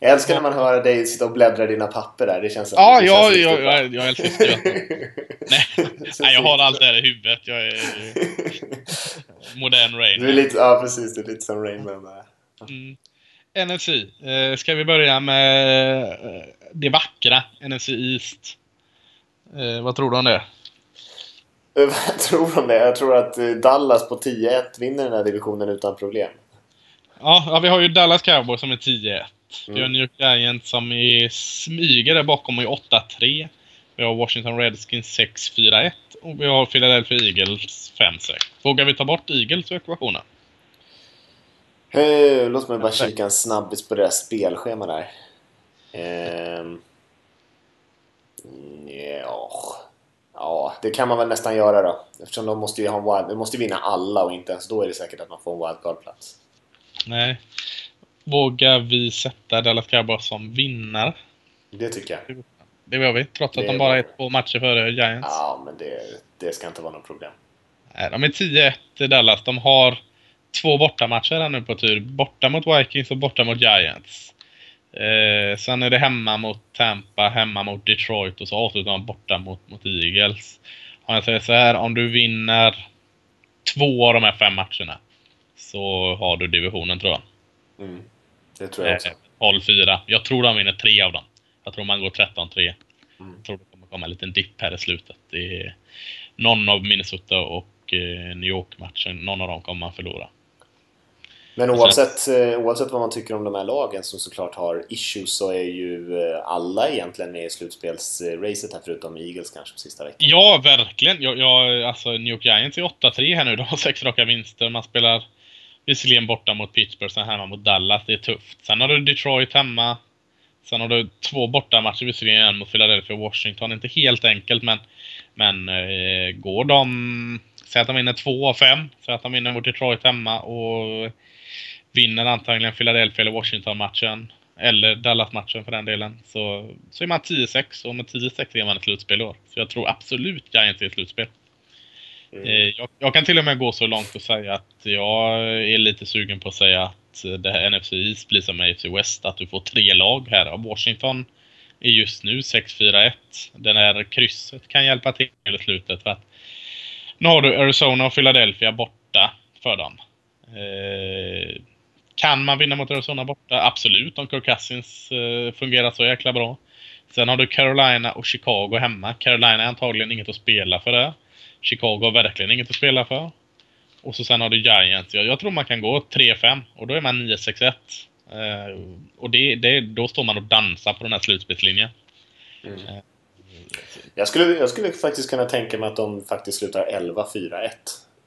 Jag älskar när man hör dig sitta och bläddra i dina papper där. Det känns som, Ja, det ja, känns ja, riktigt bra. jag, jag älskar att. Nej, nej, jag har allt det här i huvudet. Jag är modern Rain. Du är lite, ja precis, du är lite som Rainman. Mm. NFC. Eh, ska vi börja med eh, det vackra NFC East? Eh, vad tror du om det? Vad tror du om det? Jag tror att eh, Dallas på 10-1 vinner den här divisionen utan problem. Ja, ja vi har ju Dallas Cowboys som är 10-1. Vi har Mm. New York Giants som är smyger där bakom och är 8-3. Vi har Washington Redskins 6-4-1 och vi har Philadelphia Eagles 5-6. Vågar vi ta bort Eagles ur ekvationen? Eh, låt mig bara kika en snabbis på deras spelschema där. Ehm, ja. ja, det kan man väl nästan göra då. Eftersom de måste ju ha wild, de måste vinna alla och inte ens då är det säkert att man får en wildcard-plats. Nej. Vågar vi sätta Dallas Cowboys som vinnare? Det tycker jag. Det gör vi, trots att de bara är två matcher före Giants. Ja, men det, det ska inte vara något problem. Nej, de är 10-1 i Dallas. De har två bortamatcher här nu på tur. Borta mot Vikings och borta mot Giants. Eh, sen är det hemma mot Tampa, hemma mot Detroit och så avslutar de borta mot, mot Eagles. Om jag säger så här, om du vinner två av de här fem matcherna så har du divisionen tror jag. Mm. Det tror jag också. Eh, 12-4. Jag tror de vinner tre av dem. Jag tror man går 13-3. Mm. Jag tror det kommer komma en liten dipp här i slutet. Det är någon av Minnesota och eh, New York-matchen, någon av dem kommer man förlora. Men oavsett, eh, oavsett vad man tycker om de här lagen som såklart har issues så är ju eh, alla egentligen med i slutspelsracet här förutom Eagles kanske på sista veckan. Ja, verkligen. Jag, jag, alltså New York Giants är 8-3 här nu. De har sex raka vinster. Man spelar visserligen borta mot Pittsburgh, sen hemma mot Dallas. Det är tufft. Sen har du Detroit hemma. Sen har du två bortamatcher visserligen, en mot Philadelphia och Washington. Inte helt enkelt, men, men eh, går de... Säg att de vinner två av fem. Säg att de vinner mot Detroit hemma och vinner antagligen Philadelphia eller Washington-matchen. Eller Dallas-matchen för den delen. Så, så är man 10-6 och med 10-6 är man ett slutspel i år. Så jag tror absolut Giants är ett slutspel. Mm. Eh, Jag, jag kan till och med gå så långt och säga att jag är lite sugen på att säga att det här NFC East blir som AFC West. Att du får tre lag här. Washington är just nu 6-4-1. Den här krysset kan hjälpa till i slutet. För att nu har du Arizona och Philadelphia borta för dem. Eh, kan man vinna mot Arizona borta? Absolut, om Kirk Cousins eh, fungerar så jäkla bra. Sen har du Carolina och Chicago hemma. Carolina är antagligen inget att spela för det. Chicago har verkligen inget att spela för. Och så sen har du Giants. Jag, jag tror man kan gå 3-5 och då är man 9-6-1. Eh, och det, det, då står man och dansar på den här slutspelslinjen. Jag, skulle, jag skulle faktiskt kunna tänka mig att de faktiskt slutar 11-4-1.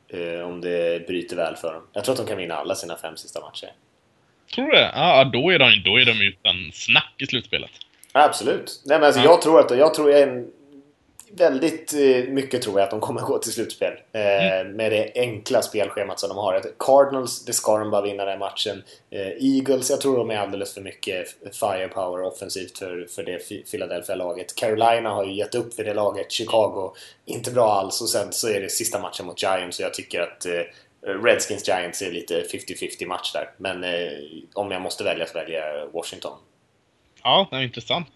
Eh, om det bryter väl för dem. Jag tror att de kan vinna alla sina fem sista matcher. Tror du det? Ja, då är de, då är de utan snack i slutspelet. Absolut. Nej, men alltså, Ja. jag tror att jag tror en, väldigt eh, mycket tror jag att de kommer gå till slutspel. Eh, Med det enkla spelschemat som de har. Cardinals, det ska de bara vinna den matchen. Eh, Eagles, jag tror de är alldeles för mycket firepower offensivt för, för det Philadelphia-laget. Carolina har ju gett upp för det laget. Chicago, inte bra alls. Och sen så är det sista matchen mot Giants och jag tycker att Redskins Giants är lite 50-50 match där. Men om jag måste välja så väljer jag Washington. Ja, det är intressant.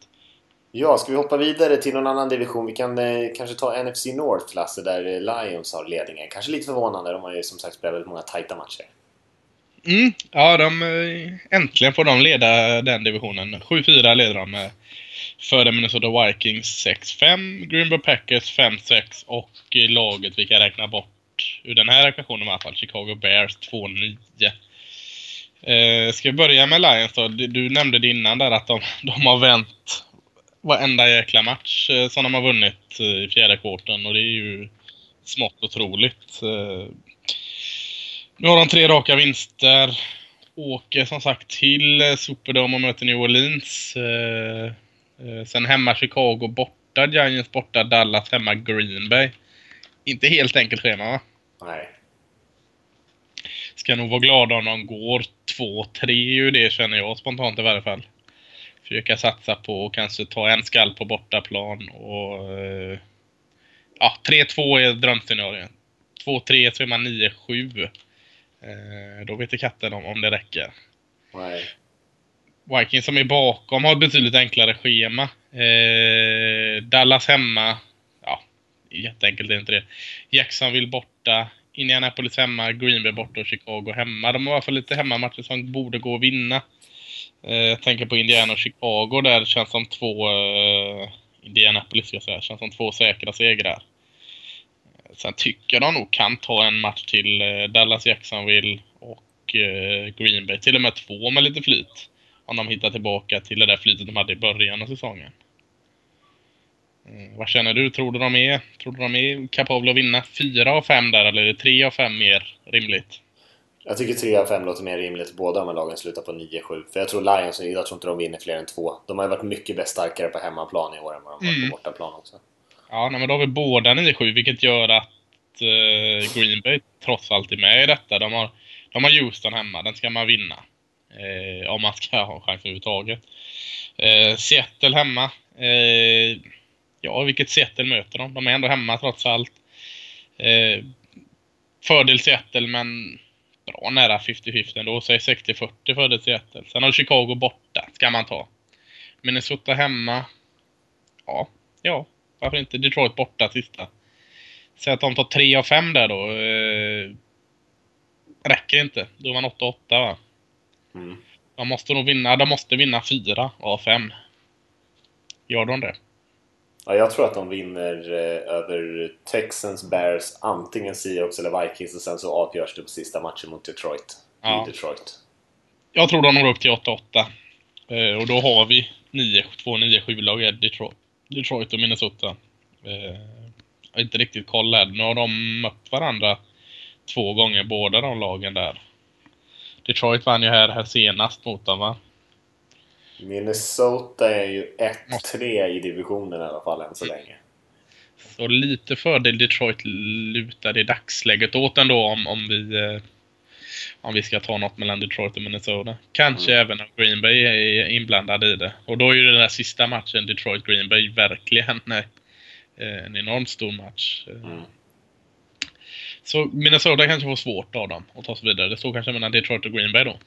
Ja, ska vi hoppa vidare till någon annan division? Vi kan eh, kanske ta NFC North, Lasse, där eh, Lions har ledningen. Kanske lite förvånande, de har ju som sagt spelat väldigt många tajta matcher. Mm, ja, de, eh, äntligen får de leda den divisionen. 7-4 leder de med. före Minnesota Vikings 6-5, Green Bay Packers 5-6 och laget vi kan räkna bort ur den här ekvationen i alla fall, Chicago Bears 2-9. Eh, ska vi börja med Lions då? Du, du nämnde det innan där att de, de har vänt varenda jäkla match eh, som de har vunnit eh, i fjärde kvarten och det är ju smått otroligt. Eh, nu har de tre raka vinster. Åker som sagt till Superdome och möter New Orleans. Sen hemma Chicago, borta borta, Giants borta, Dallas hemma, Green Bay. Inte helt enkelt schema va? Nej. Ska nog vara glada om de går 2-3 ju det känner jag spontant i varje fall. Försöka satsa på och kanske ta en skall på bortaplan och... eh, Ja, 3-2 är drömscenariot. 2-3 så är man 9-7. Eh, Då vet inte katten om, om det räcker. Nej. Vikings som är bakom har ett betydligt enklare schema. Eh, Dallas hemma. Ja, jätteenkelt är inte det. Jacksonville borta. Indianapolis hemma. Green Bay borta och Chicago hemma. De har i alla fall lite hemmamatcher som borde gå att vinna. Eh, jag tänker på Indiana och Chicago där. känns som två... Eh, Indianapolis ska jag säga. Känns som två säkra segrar. Eh, sen tycker jag de nog kan ta en match till Dallas, Jacksonville och Green Bay. Till och med två med lite flyt. Om de hittar tillbaka till det där flytet de hade i början av säsongen. Mm, vad känner du? Tror du de är, tror du de är kapabla att vinna fyra av fem där eller är det tre av fem mer rimligt? Jag tycker 3 av 5 låter mer rimligt. Båda de här lagen slutar på 9-7. För jag tror Lions, jag tror inte de vinner fler än två. De har ju varit mycket bäst starkare på hemmaplan i år än vad de varit Mm. på bortaplan också. Ja, nej, men då har vi båda 9-7 vilket gör att eh, Green Bay trots allt är med i detta. De har, de har Houston hemma, den ska man vinna. Eh, om man ska ha en chans överhuvudtaget. Eh, Seattle hemma. Eh, ja, vilket Seattle möter de? De är ändå hemma trots allt. Eh, fördel Seattle, men bra nära 50-50 ändå. Säg 60-40 fördel Seattle. Sen har Chicago borta, ska man ta. Minnesota hemma. Ja, ja, varför inte? Detroit borta sista. Säg att de tar 3 av 5 där då. Eh, räcker inte. Då är man 8-8 va? Mm. De måste nog vinna. De måste vinna 4 av 5. Gör de det? Ja, jag tror att de vinner eh, över Texans, Bears, antingen Seahawks eller Vikings och sen så avgörs det på sista matchen mot Detroit. Ja. I Detroit. Jag tror de når upp till 8-8. Eh, och då har vi 9, två 9-7-lag i Detroit, Detroit och Minnesota. Eh, jag har inte riktigt koll här. Nu har de mött varandra två gånger, båda de lagen där. Detroit vann ju här, här senast mot dem va? Minnesota är ju 1-3 i divisionen i alla fall än så länge. Så lite fördel Detroit lutar i dagsläget åt ändå om, om vi eh, om vi ska ta något mellan Detroit och Minnesota. Kanske även om Green Bay är inblandad i det. Och då är ju den där sista matchen Detroit-Green Bay verkligen eh, en enormt stor match. Mm. Så Minnesota kanske får svårt av dem att ta sig vidare. Det står kanske mellan Detroit och Green Bay då.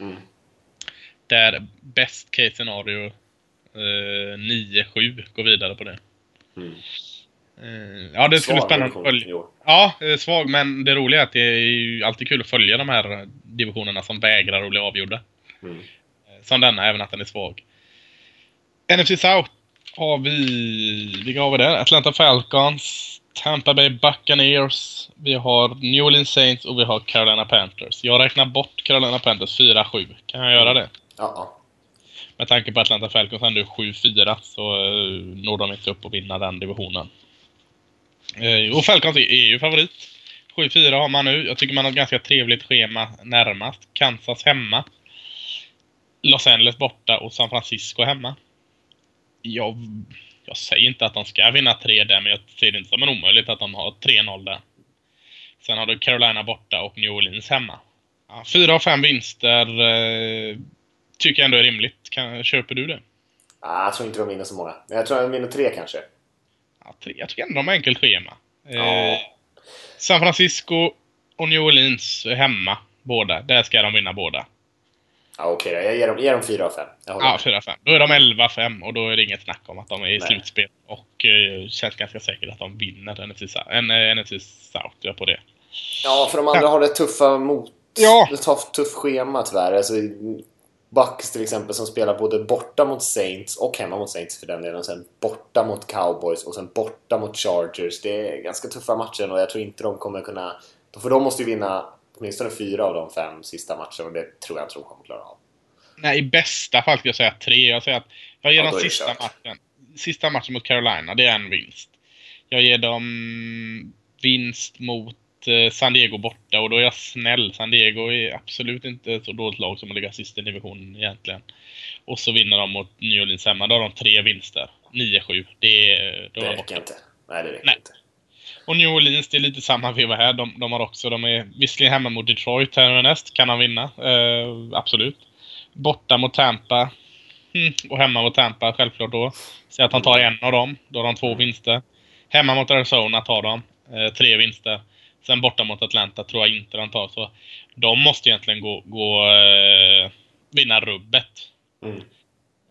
Mm. Där best case scenario eh, 9-7 går vidare på det. Mm. Eh, ja, det skulle Svag spännande att följa. Ja, eh, svag, men det roliga är att det är ju alltid kul att följa de här divisionerna som vägrar att bli avgjorda. Mm. Eh, Som denna, även att den är svag. NFC South har vi... Vilka har vi där? Atlanta Falcons, Tampa Bay Buccaneers, vi har New Orleans Saints och vi har Carolina Panthers. Jag räknar bort Carolina Panthers 4-7. Kan jag göra det? Ja. Med tanke på Atlanta Falcons ändå är 7-4 så uh, når de inte upp och vinna den divisionen. Eh, och Falcons är, ju favorit. 7-4 har man nu. Jag tycker man har ett ganska trevligt schema närmast. Kansas hemma. Los Angeles borta och San Francisco hemma. Jag, jag säger inte att de ska vinna tre där, men jag ser det inte som en omöjlighet att de har 3-0 där. Sen har du Carolina borta och New Orleans hemma. Ja, fyra av fem vinster eh, tycker jag ändå är rimligt. Kan, köper du det? Ah, jag tror inte de vinner så många. Jag tror de vinner tre kanske. Ja, tre, jag tycker ändå de har enkelt schema. Eh, Ja. San Francisco och New Orleans hemma. Båda. Där ska de vinna båda. Ja, Okej då. Jag ger dem, ger dem fyra av fem. Ja, med. 4-5. Då är de 11-5 och då är det inget snack om att de är i Nej. slutspel. Och eh, känns ganska säkert att de vinner NFC, Sou- en, eh, NFC South. Jag på det. Ja, för de andra har det tuffa mot... Ja. Ett tufft, tufft schema tyvärr. Alltså, Bucks till exempel som spelar både borta mot Saints och hemma mot Saints för den delen. Och sen borta mot Cowboys och sen borta mot Chargers. Det är ganska tuffa matcher och jag tror inte de kommer kunna... För de måste ju vinna åtminstone fyra av de fem sista matcherna och det tror jag inte de kommer klara av. Nej, i bästa fall skulle jag säga tre. Jag säger att jag ger Ja, dem sista matchen. Sista matchen mot Carolina, det är en vinst. Jag ger dem vinst mot San Diego borta och då är jag snäll. San Diego är absolut inte ett så dåligt lag som att ligga sist i divisionen egentligen. Och så vinner de mot New Orleans hemma. Då har de tre vinster. 9-7. Det, är, det räcker inte. Nej, det räcker Nej. inte. Och New Orleans, det är lite samma veva här. De, de har också, de är visserligen hemma mot Detroit här näst. Kan han vinna? Eh, absolut. Borta mot Tampa. Mm, och hemma mot Tampa, självklart då. Säg att han tar en av dem. Då har de två vinster. Hemma mot Arizona tar de. Eh, tre vinster. Sen borta mot Atlanta tror jag inte de tar. Så de måste egentligen gå, gå eh, vinna rubbet. Mm.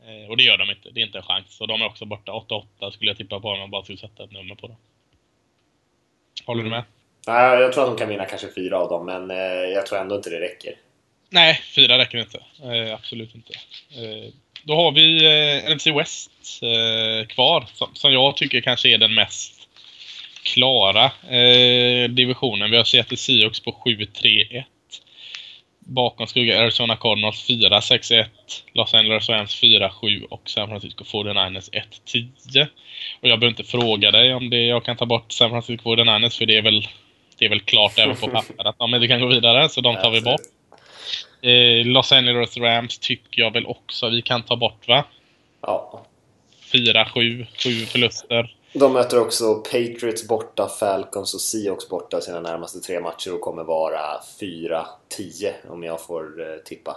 Eh, och det gör de inte. Det är inte en chans. Så de är också borta. 8-8 skulle jag tippa på om man bara skulle sätta ett nummer på dem. Håller du med? Nej, jag tror att de kan vinna kanske fyra av dem, men eh, jag tror ändå inte det räcker. Nej, fyra räcker inte. Eh, absolut inte. Eh, då har vi eh, NFC West kvar, som, som jag tycker kanske är den mest klara eh, divisionen. Vi har Seattle Seahawks på 7-3-1. Bakom skuggar Arizona Cardinals 4-6-1. Los Angeles Rams 4-7 och San Francisco 49ers 1-10. Och jag behöver inte fråga dig om det jag kan ta bort San Francisco 49ers för det är väl, det är väl klart även på papper att men vi kan gå vidare, så de tar vi bort. Eh, Los Angeles Rams tycker jag väl också vi kan ta bort va? Ja. 4-7, 7 förluster. De möter också Patriots borta, Falcons och Seahawks borta sina närmaste tre matcher och kommer vara 4-10 om jag får eh, tippa.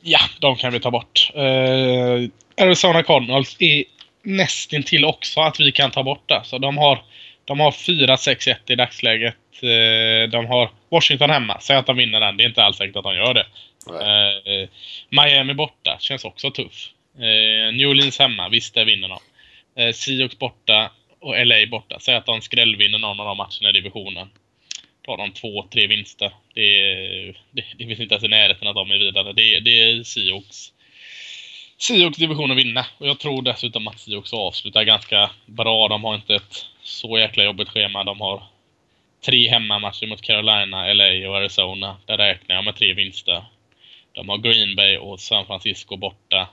Ja, de kan vi ta bort. Eh, Arizona Cardinals är nästintill också att vi kan ta bort det. Så de har, de har 4-6-1 i dagsläget. Eh, de har Washington hemma. Säg att de vinner den. Det är inte alls säkert att de gör det. Eh, Miami borta. Känns också tuff. New Orleans hemma. Visst, det vinner de. Eh, Seahawks borta och LA borta. Säg att de skrällvinner någon av de matcherna i divisionen. Då har de två, tre vinster. Det, är, det, det finns inte ens i närheten att de är vidare. Det, det är Seahawks. Seahawks division att vinna. Och jag tror dessutom att Seahawks avslutar ganska bra. De har inte ett så jäkla jobbigt schema. De har tre hemmamatcher mot Carolina, LA och Arizona. Där räknar jag med tre vinster. De har Green Bay och San Francisco borta.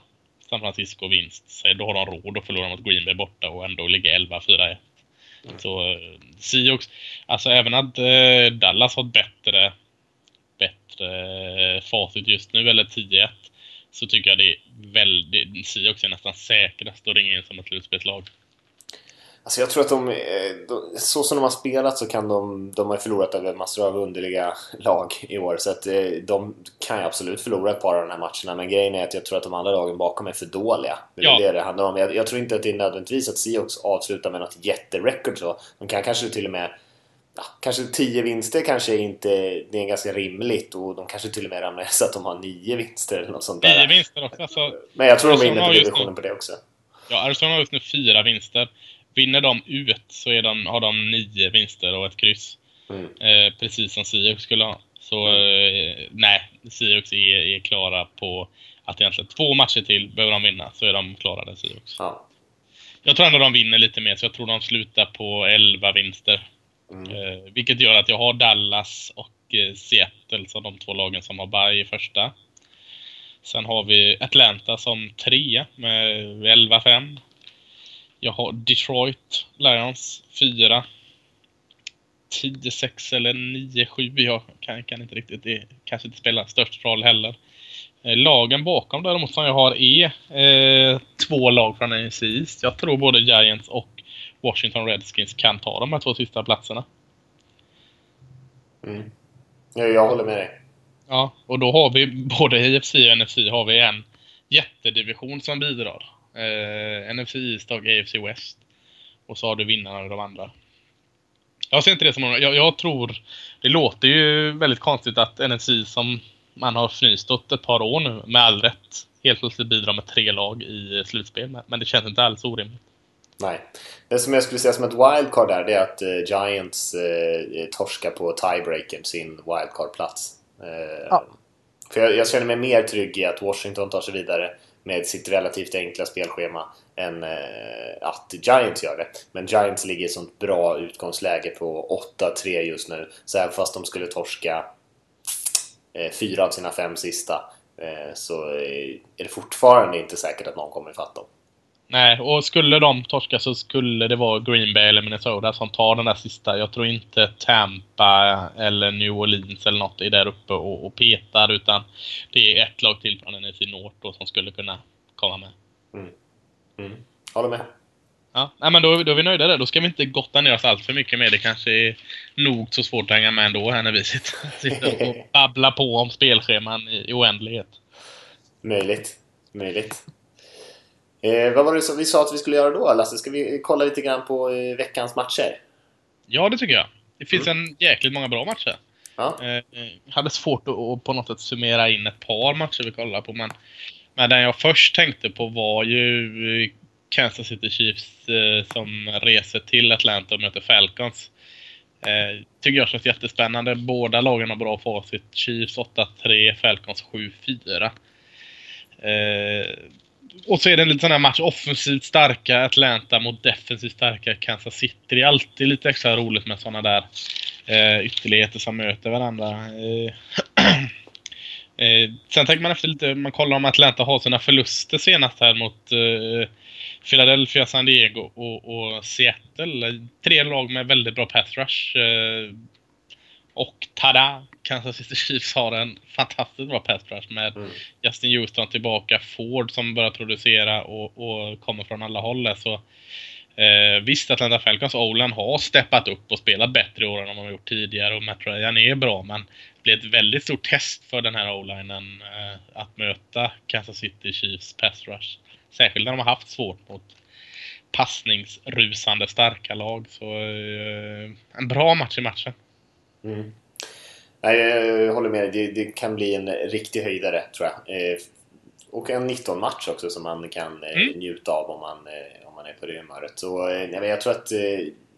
San Francisco vinst. Så då har de råd att förlora mot Green Bay borta och ändå ligga 11-4-1. Så eh, Seahawks, alltså även att eh, Dallas har ett bättre, bättre eh, facit just nu, eller 10-1, så tycker jag det är väldigt, Seahawks är nästan säkrast att ringa in som ett slutspelslag. Alltså jag tror att de, de, så som de har spelat så kan de, de har förlorat över massor av underliga lag i år så att de kan ju absolut förlora ett par av de här matcherna men grejen är att jag tror att de andra lagen bakom är för dåliga. Det är ja. det det handlar om. Jag, jag, tror inte att det är nödvändigtvis att Seahawks avslutar med något jätterecord så. De kan kanske till och med Ja, kanske 10 vinster kanske inte det är ganska rimligt och de kanske till och med ramlar så att de har 9 vinster eller något sånt där. 9 vinster också. Alltså, men jag tror de är inne på divisionen på det också. Ja, Arizona har just nu 4 vinster. Vinner de ut så är de, har de nio vinster och ett kryss. Mm. Eh, precis som Seahawks skulle ha. Så mm. eh, nej, Seahawks är, är klara på att egentligen två matcher till behöver de vinna så är de klarade Seahawks. Ja. Jag tror ändå de vinner lite mer så jag tror de slutar på 11 vinster. Mm. Eh, vilket gör att jag har Dallas och eh, Seattle som de två lagen som har bye i första. Sen har vi Atlanta som trea med 11-5. Jag har Detroit Lions 4. 10-6 eller 9-7. Jag kan, kan, inte riktigt. Det kanske inte spelar störst roll heller. Eh, lagen bakom däremot som jag har är eh, två lag från NFC East. Jag tror både Giants och Washington Redskins kan ta de här två sista platserna. Mm. Ja, jag håller med dig. Ja, och då har vi både IFC och NFC har vi en jättedivision som bidrar. Eh, NFC East och AFC West. Och så har du vinnarna av de andra. Jag ser inte det som någon, jag, jag, tror... Det låter ju väldigt konstigt att NFC som man har fnyst åt ett par år nu, med all rätt, helt plötsligt bidrar med tre lag i slutspel. Men det känns inte alls orimligt. Nej. Det som jag skulle säga som ett wildcard där, det är att eh, Giants eh, torskar på tiebreaken sin wildcard-plats. Eh, ja. För jag, jag, känner mig mer trygg i att Washington tar sig vidare med sitt relativt enkla spelschema än eh, att Giants gör det. Men Giants ligger i ett sånt bra utgångsläge på 8-3 just nu. Så även fast de skulle torska eh, fyra av sina fem sista eh, så eh, är det fortfarande inte säkert att någon kommer ifatt dem. Nej, och skulle de torska så skulle det vara Green Bay eller Minnesota som tar den där sista. Jag tror inte Tampa eller New Orleans eller något är där uppe och, och petar utan det är ett lag till från NFC North då som skulle kunna komma med. Mm. Mm. Håller med. Ja, nej, men då, då är vi nöjda där. Då ska vi inte gotta ner oss allt för mycket mer. Det kanske är nog så svårt att hänga med ändå här när vi sitter, sitter och babblar på om spelscheman i, i oändlighet. Möjligt. Möjligt. Eh, vad var det som vi sa att vi skulle göra då, Lasse? Ska vi kolla lite grann på eh, veckans matcher? Ja, det tycker jag. Det finns mm. en jäkligt många bra matcher. Ja. Eh, eh hade svårt att, att, på något sätt summera in ett par matcher vi kollar på, men, men den jag först tänkte på var ju Kansas City Chiefs eh, som reser till Atlanta och möter Falcons. Eh, tycker jag känns jättespännande. Båda lagen har bra facit. Chiefs 8-3, Falcons 7-4. Eh, och så är det en liten sån här match. Offensivt starka Atlanta mot defensivt starka Kansas City. Det är alltid lite extra roligt med såna där eh, ytterligheter som möter varandra. Eh, eh, sen tänker man efter lite, man kollar om Atlanta har sina förluster senast här mot eh, Philadelphia, San Diego och, och, Seattle. Tre lag med väldigt bra pass rush. Eh, och tada! Kansas City Chiefs har en fantastiskt bra pass rush med mm. Justin Houston tillbaka, Ford som börjar producera och, och kommer från alla håll. Så, eh, visst, Atlanta Falcons Olan har steppat upp och spelat bättre i år än de har gjort tidigare och Matt Ryan är bra men det blir ett väldigt stort test för den här O-linen eh, att möta Kansas City Chiefs pass rush. Särskilt när de har haft svårt mot passningsrusande starka lag. Så eh, en bra match i matchen. Mm. Nej, jag håller med det, det kan bli en riktig höjdare tror jag. Eh, och en 19-match också som man kan eh, mm. njuta av om man, eh, om man är på det humöret. Så, jag tror att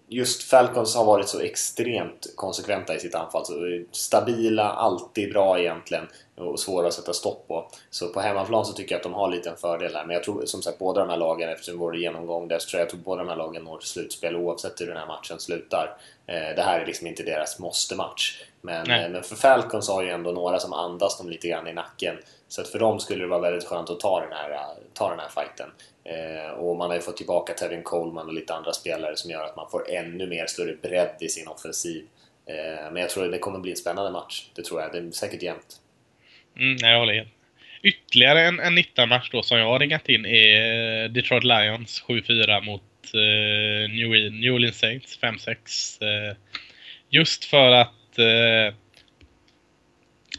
just Falcons har varit så extremt konsekventa i sitt anfall. Så stabila, alltid bra egentligen och svåra att sätta stopp på. Så på hemmaplan så tycker jag att de har lite en fördel här. Men jag tror som sagt båda de här lagen, eftersom vår genomgång där, så tror jag att båda de här lagen når till slutspel oavsett hur den här matchen slutar. Det här är liksom inte deras måste-match. Men, eh, men för Falcons har ju ändå några som andas dem lite grann i nacken. Så att för dem skulle det vara väldigt skönt att ta den här, ta den här fighten. Eh, och man har ju fått tillbaka Tevin Coleman och lite andra spelare som gör att man får ännu mer större bredd i sin offensiv. Eh, men jag tror att det kommer bli en spännande match. Det tror jag. Det är säkert jämnt. Mm, jag håller helt. Ytterligare en, en 19-match då som jag har ringat in är Detroit Lions 7-4 mot eh, New, New Orleans Saints 5-6. Eh, just för att eh,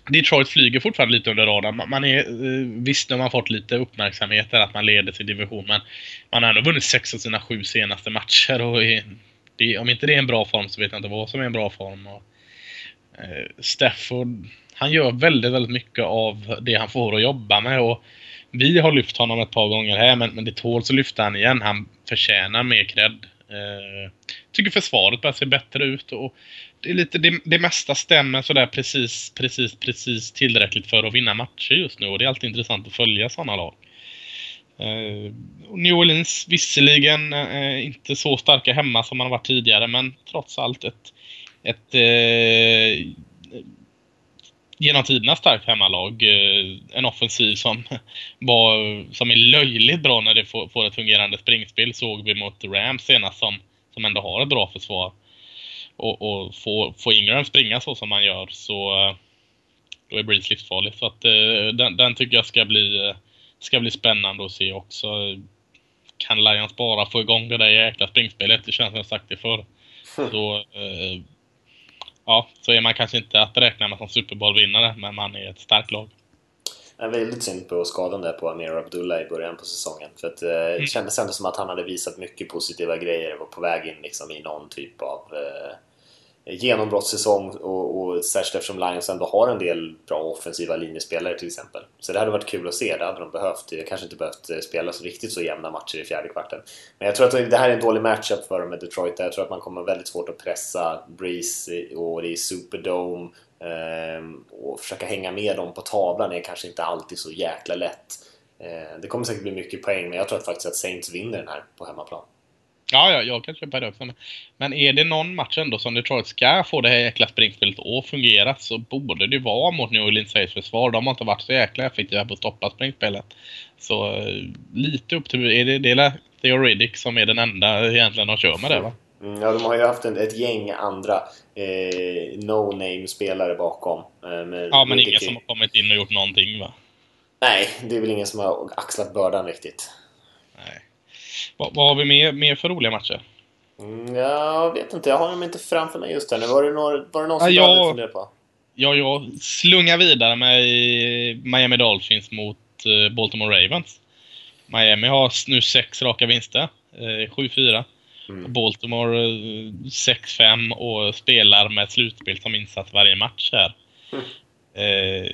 Detroit flyger fortfarande lite under radarn. Man är, eh, visst, nu har man fått lite uppmärksamhet där att man leder sin division, men man har ändå vunnit sex av sina sju senaste matcher. Och det, om inte det är en bra form så vet jag inte vad som är en bra form. Och, eh, Stafford, han gör väldigt, väldigt mycket av det han får att jobba med. Och vi har lyft honom ett par gånger här, men, men det tåls att lyfta han igen. Han förtjänar mer cred. Eh, tycker försvaret börjar se bättre ut. Och det, är lite, det, det mesta stämmer sådär precis, precis, precis tillräckligt för att vinna matcher just nu. Och det är alltid intressant att följa sådana lag. Eh, New Orleans visserligen eh, inte så starka hemma som man har varit tidigare, men trots allt ett, ett eh, genom tiderna starkt hemmalag. Eh, en offensiv som, var, som är löjligt bra när det får, får ett fungerande springspel såg vi mot Rams senast som, som ändå har ett bra försvar. Och, och få, få Ingram springa så som man gör så eh, då är Breeze livsfarlig. Så att eh, den, den tycker jag ska bli, ska bli spännande att se också. Kan Lions bara få igång det där jäkla springspelet, det känns som jag sagt det förr. Så ja, så är man kanske inte att räkna med som Super Bowl-vinnare, men man är ett starkt lag. Jag är väldigt synd på skadan där på Amir Abdullah i början på säsongen. För att, eh, mm. det kändes ändå som att han hade visat mycket positiva grejer och var på väg in liksom, i någon typ av eh, genombrottssäsong och, och särskilt eftersom Lions ändå har en del bra offensiva linjespelare till exempel. Så det hade varit kul att se, det hade de behövt. Jag kanske inte behövt eh, spela så riktigt så jämna matcher i fjärde kvarten. Men jag tror att det här är en dålig matchup för dem med Detroit. Jag tror att man kommer väldigt svårt att pressa Breeze och det är Superdome ehm, och försöka hänga med dem på tavlan är kanske inte alltid så jäkla lätt. Ehm, det kommer säkert bli mycket poäng, men jag tror att faktiskt att Saints vinner den här på hemmaplan. Ja, ja, jag kan köpa det också. Men är det någon match ändå som Detroit ska få det här jäkla springspelet att fungera så borde det vara mot New Orleans Saints försvar. De har inte varit så jäkla effektiva på att stoppa springspelet. Så eh, lite upp till... Är det, det är Theo Riddick som är den enda egentligen de kör med det va? Mm, ja, de har ju haft en, ett gäng andra eh, no-name-spelare bakom. Eh, ja, men ingen som har kommit in och gjort någonting va? Nej, det är väl ingen som har axlat bördan riktigt. Vad, vad har vi mer, mer för roliga matcher? Mm, jag vet inte, jag har dem inte framför mig just här nu. Var det, någon, var det någon som ja, du hade funderat på? Ja, jag slungar vidare med Miami Dolphins mot eh, Baltimore Ravens. Miami har nu sex raka vinster. 7-4. Eh, mm. Baltimore 6-5 eh, och spelar med slutspel som insats varje match här. Mm. Eh,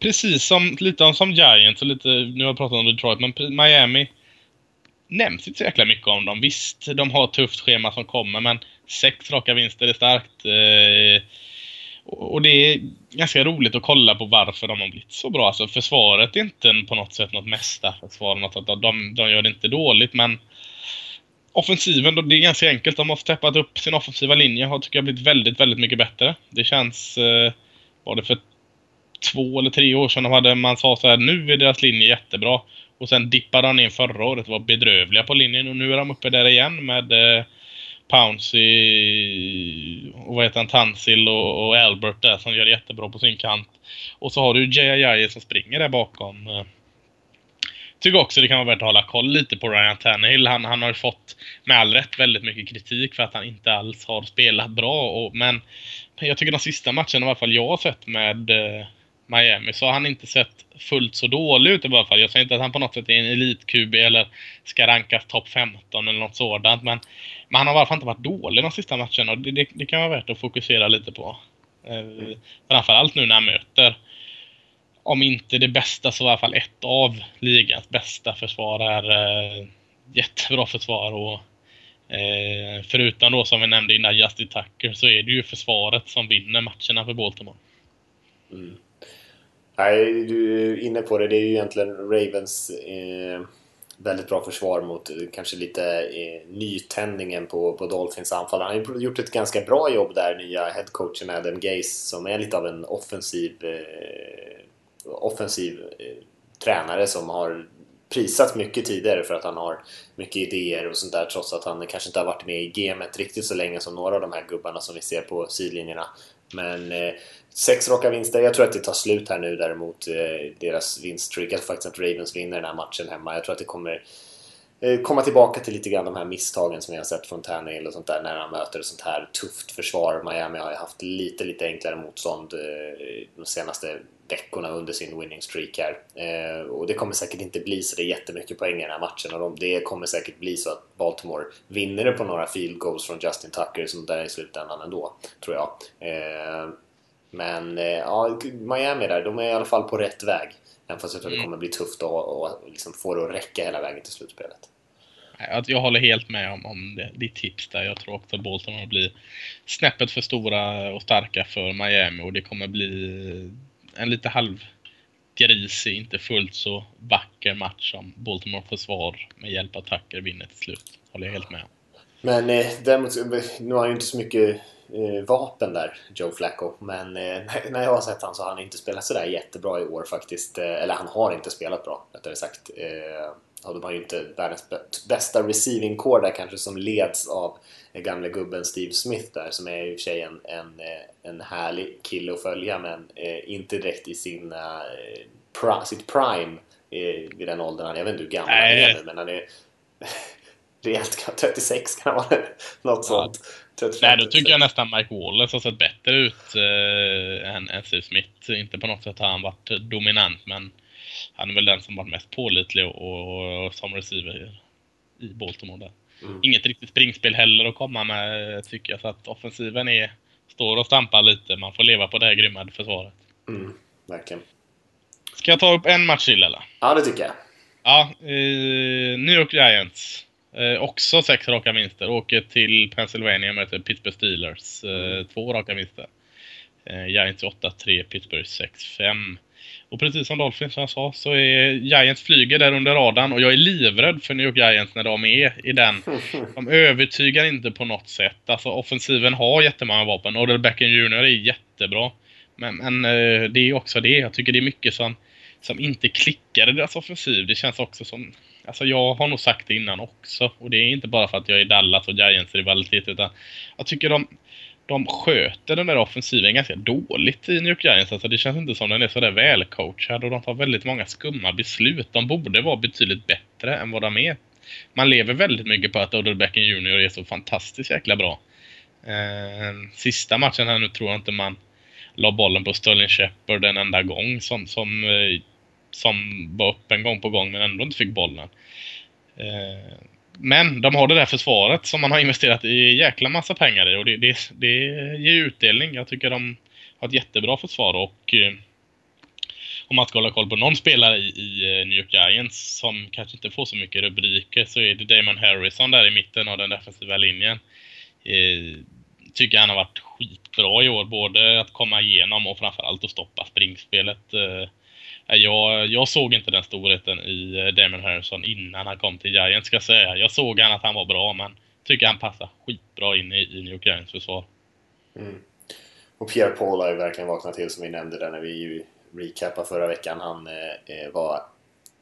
precis som, lite som Giants och lite, nu har jag pratat om Detroit, men Miami nämns inte så jäkla mycket om dem. Visst, de har ett tufft schema som kommer, men sex raka vinster är starkt. Eh, och det är ganska roligt att kolla på varför de har blivit så bra. Alltså försvaret är inte på något sätt något mästarförsvar. Något, de, de gör det inte dåligt, men offensiven, det är ganska enkelt. De har steppat upp sin offensiva linje och tycker jag blivit väldigt, väldigt mycket bättre. Det känns... Eh, var det för två eller tre år sedan de hade, man sa så här, nu är deras linje jättebra. Och sen dippade han in förra året och var bedrövliga på linjen och nu är de uppe där igen med eh, Pouncy och vad heter han, Tansil och, och, Albert där som gör det jättebra på sin kant. Och så har du Jay som springer där bakom. Eh, tycker också det kan vara värt att hålla koll lite på Ryan Tannehill. Han, han har fått med all rätt väldigt mycket kritik för att han inte alls har spelat bra. Och, men jag tycker de sista matcherna i alla fall jag har sett med eh, Miami så har han inte sett fullt så dålig ut i alla fall. Jag säger inte att han på något sätt är en elit-QB eller ska rankas topp 15 eller något sådant. Men, men han har i alla fall inte varit dålig de sista matcherna och det, det, det kan vara värt att fokusera lite på. Eh, framförallt nu när han möter om inte det bästa så i alla fall ett av ligans bästa försvar är eh, jättebra försvar och eh, förutom då som vi nämnde innan Justin Tucker så är det ju försvaret som vinner matcherna för Baltimore. Mm. Nej, du är inne på det. Det är ju egentligen Ravens eh, väldigt bra försvar mot eh, kanske lite eh, nytändningen på, på Dolphins anfall. Han har gjort ett ganska bra jobb där, nya headcoachen Adam Gaze som är lite av en offensiv, eh, offensiv eh, tränare som har prisat mycket tidigare för att han har mycket idéer och sånt där trots att han kanske inte har varit med i gamet riktigt så länge som några av de här gubbarna som vi ser på sidlinjerna. Men eh, sex raka vinster. Jag tror att det tar slut här nu däremot, eh, deras vinststreak. Jag tror faktiskt att Ravens vinner den här matchen hemma. Jag tror att det kommer eh, komma tillbaka till lite grann de här misstagen som vi har sett från Tannehill och sånt där när han möter ett sånt här tufft försvar. Miami har ju haft lite, lite enklare motstånd eh, de senaste veckorna under sin winning streak här. Eh, och det kommer säkert inte bli så det är jättemycket poäng i den här matchen och de, det kommer säkert bli så att Baltimore vinner det på några field goals från Justin Tucker som där i slutändan ändå, tror jag. Eh, men eh, ja, Miami där, de är i alla fall på rätt väg. Även fast jag tror mm. det kommer bli tufft att och liksom få det att räcka hela vägen till slutspelet. Jag håller helt med om, om ditt tips där. Jag tror också att Baltimore blir snäppet för stora och starka för Miami och det kommer bli en lite halvgrisig, inte fullt så vacker match som Baltimore försvar med hjälp av Tucker vinner till slut. Håller jag helt med om. Men eh, däremot, nu har han ju inte så mycket eh, vapen där, Joe Flacco. Men eh, när jag har sett han så har han inte spelat sådär jättebra i år faktiskt. Eh, eller han har inte spelat bra, rättare sagt. Eh, och de har ju inte världens bästa receiving core där kanske som leds av gamle gubben Steve Smith där som är i och för sig en, en, eh, en härlig kille att följa men eh, inte direkt i sina, eh, pra, sitt prime eh, vid den åldern. Jag vet inte hur gammal han är nu men han är rejält 36 kan han vara. Något sånt. 35, Nej, då tycker jag nästan Mike Wallace har sett bättre ut eh, än, än Steve Smith. Inte på något sätt har han varit dominant men han är väl den som varit mest pålitlig och, och, och som receiver i Baltimore där. Mm. Inget riktigt springspel heller att komma med tycker jag. Så att offensiven är, står och stampar lite. Man får leva på det här grymma försvaret. Mm, verkligen. Ska jag ta upp en match till eller? Ja, det tycker jag. Ja, eh, New York Giants. Eh, också sex raka vinster. Åker till Pennsylvania och möter Pittsburgh Steelers. Eh, mm. Två raka vinster. Eh, Giants 8-3, Pittsburgh 6-5. Och precis som Dolphins som jag sa så är Giants flyger där under radarn och jag är livrädd för New York Giants när de är i den. De övertygar inte på något sätt. Alltså offensiven har jättemånga vapen. Odell Beckham Jr är jättebra. Men, men eh, det är också det. Jag tycker det är mycket som, som inte klickar i deras offensiv. Det känns också som... Alltså jag har nog sagt det innan också. Och det är inte bara för att jag är Dallas och Giants rivalitet utan jag tycker de de sköter den där offensiven ganska dåligt i New York Giants. Alltså det känns inte som den är sådär välcoachad och de tar väldigt många skumma beslut. De borde vara betydligt bättre än vad de är. Man lever väldigt mycket på att Odell Beckham Jr är så fantastiskt jäkla bra. Eh, sista matchen här nu tror jag inte man la bollen på Sterling Shepard en enda gång som, som, eh, som var upp en gång på gång men ändå inte fick bollen. Eh, men de har det där försvaret som man har investerat i jäkla massa pengar i och det, det, det ger utdelning. Jag tycker de har ett jättebra försvar och eh, om man ska hålla koll på någon spelare i, i eh, New York Giants som kanske inte får så mycket rubriker så är det Damon Harrison där i mitten av den defensiva linjen. Eh, tycker han har varit skitbra i år, både att komma igenom och framförallt att stoppa springspelet. Eh, jag, jag såg inte den storheten i eh, Damon Harrison innan han kom till Giants ska jag säga. Jag såg han att han var bra men tycker han passar skitbra in i, i New York Giants försvar. Mm. Och Pierre Paul har ju verkligen vaknat till som vi nämnde där när vi recapade förra veckan. Han eh, eh, var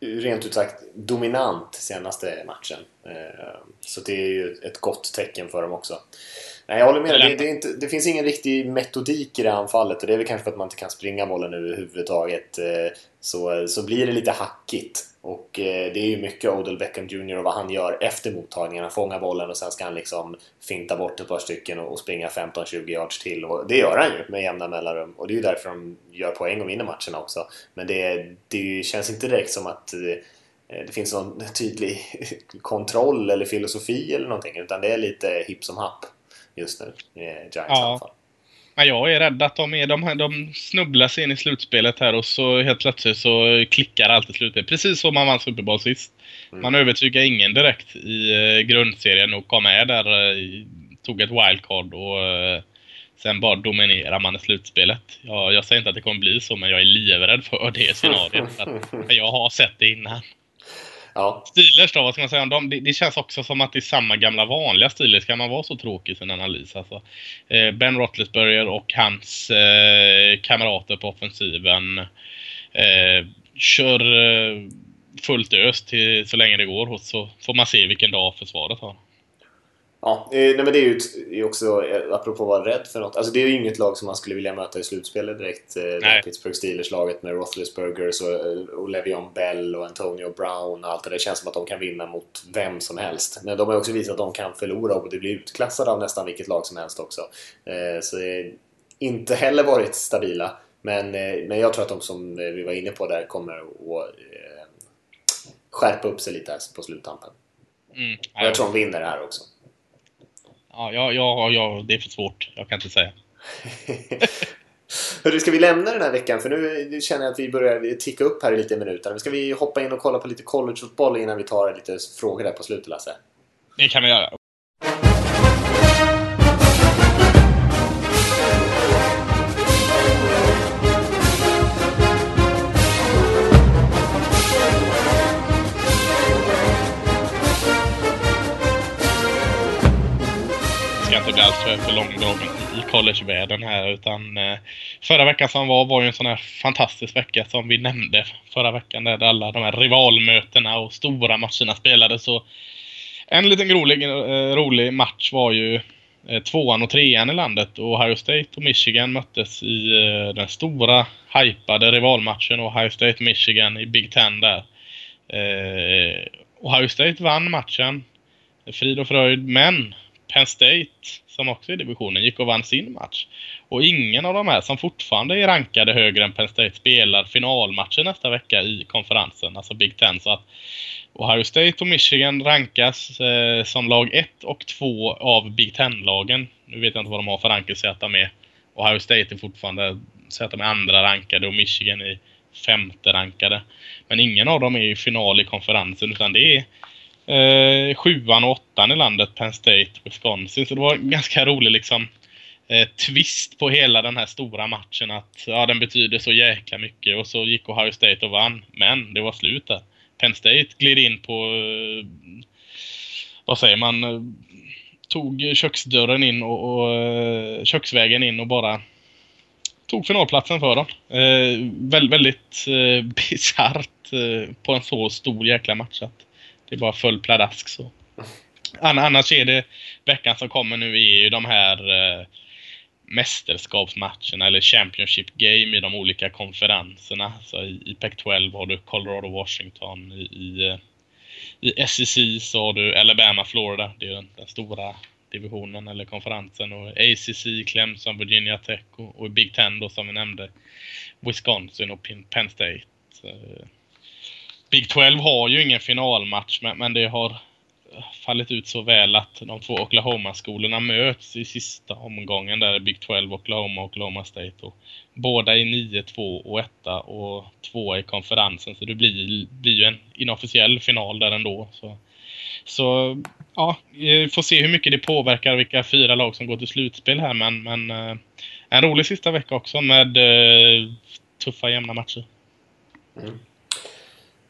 rent ut sagt dominant senaste matchen. Eh, så det är ju ett gott tecken för dem också. Nej, jag håller med det, det, inte, det, finns ingen riktig metodik i det anfallet och det är väl kanske för att man inte kan springa bollen överhuvudtaget. Eh, så, så blir det lite hackigt. Och eh, det är ju mycket Odell Beckham Jr och vad han gör efter mottagningen. Han fångar bollen och sen ska han liksom finta bort ett par stycken och springa 15-20 yards till. Och det gör han ju med jämna mellanrum. Och det är ju därför de gör poäng och vinner matcherna också. Men det, det känns inte direkt som att eh, det finns någon tydlig kontroll eller filosofi eller någonting. Utan det är lite hipp som happ just nu. Giants ja. i alla fall. Ja, jag är rädd att de, är, de, de snubblar sig in i slutspelet här och så helt plötsligt så klickar allt i slutet. Precis som man vann Super Bowl sist. Mm. Man övertygar ingen direkt i eh, grundserien och kom med där, eh, tog ett wildcard och eh, sen bara dominerar man i slutspelet. Jag, jag säger inte att det kommer bli så, men jag är livrädd för det scenariot. jag har sett det innan. Ja. Steelers då, vad ska man säga om dem? Det, det, känns också som att det är samma gamla vanliga Steelers. Kan man vara så tråkig i sin analys? Alltså, eh, ben Roethlisberger och hans eh, kamrater på offensiven eh, kör eh, fullt ös till, så länge det går. Och så får man se vilken dag försvaret har. Ja, eh, nej men det är ju också, eh, apropå att vara rädd för något, alltså det är ju inget lag som man skulle vilja möta i slutspelet direkt. Eh, Pittsburgh Steelers-laget med Roethlisbergers och, och Le'Veon Bell och Antonio Brown och allt det där. känns som att de kan vinna mot vem som helst. Men de har också visat att de kan förlora och bli utklassade av nästan vilket lag som helst också. Så det inte heller varit stabila. Men, men jag tror att de som vi var inne på där kommer att skärpa upp sig lite på sluttampen. Mm. Jag tror de vinner det här också. Ja, ja, ja, ja, det är för svårt. Jag kan inte säga. Hörru, ska vi lämna den här veckan? För nu känner jag att vi börjar ticka upp här i lite minuter. Ska vi hoppa in och kolla på lite collegefotboll innan vi tar lite frågor där på slutet, Lasse? Det kan vi göra. Podden här utan eh, förra veckan som var var ju en sån här fantastisk vecka som vi nämnde förra veckan där alla de här rivalmötena och stora matcherna spelades. Så en liten rolig, eh, rolig match var ju eh, tvåan och trean i landet. Ohio State och Michigan möttes i den stora hypade rivalmatchen Ohio State-Michigan i Big Ten där. Ohio State vann matchen. Frid och fröjd, men Penn State, som också är i divisionen, gick och vann sin match. Och ingen av de här som fortfarande är rankade högre än Penn State spelar finalmatcher nästa vecka i konferensen, alltså Big Ten. Så att Ohio State och Michigan rankas eh, som lag 1 och 2 av Big Ten-lagen. Nu vet jag inte vad de har för rankingsätta med. Ohio State är fortfarande sätta att de är andra rankade och Michigan är femte rankade. Men ingen av dem är i final i konferensen utan det är eh, sjuan och åttan i landet, Penn State, Wisconsin. Så det var en ganska rolig liksom eh, twist på hela den här stora matchen att ja, den betyder så jäkla mycket och så gick Ohio State och vann. Men det var slut där. Penn State gled in på, eh, vad säger man, eh, tog köksdörren in och, och eh, köksvägen in och bara tog finalplatsen för dem. Eh, väldigt väldigt eh, bisarrt eh, på en så stor jäkla match att det bara föll pladask så. Annars är det veckan som kommer nu är ju de här eh, mästerskapsmatcherna eller Championship Game i de olika konferenserna. Så i, i Pac-12 har du Colorado Washington. I, i, eh, i SEC så har du Alabama Florida. Det är den, den stora divisionen eller konferensen. Och ACC, Clemson, Virginia Tech och, och Big Ten då som vi nämnde. Wisconsin och Penn State. Så, Big 12 har ju ingen finalmatch men, men det har eh, fallit ut så väl att de två Oklahoma-skolorna möts i sista omgången där Big 12, Oklahoma och Oklahoma State. Och båda är 9-2 och 1 och 2 i konferensen så det blir, blir ju en inofficiell final där ändå. Så, så ja, vi får se hur mycket det påverkar vilka fyra lag som går till slutspel här men, men eh, en rolig sista vecka också med eh, tuffa jämna matcher. Mm.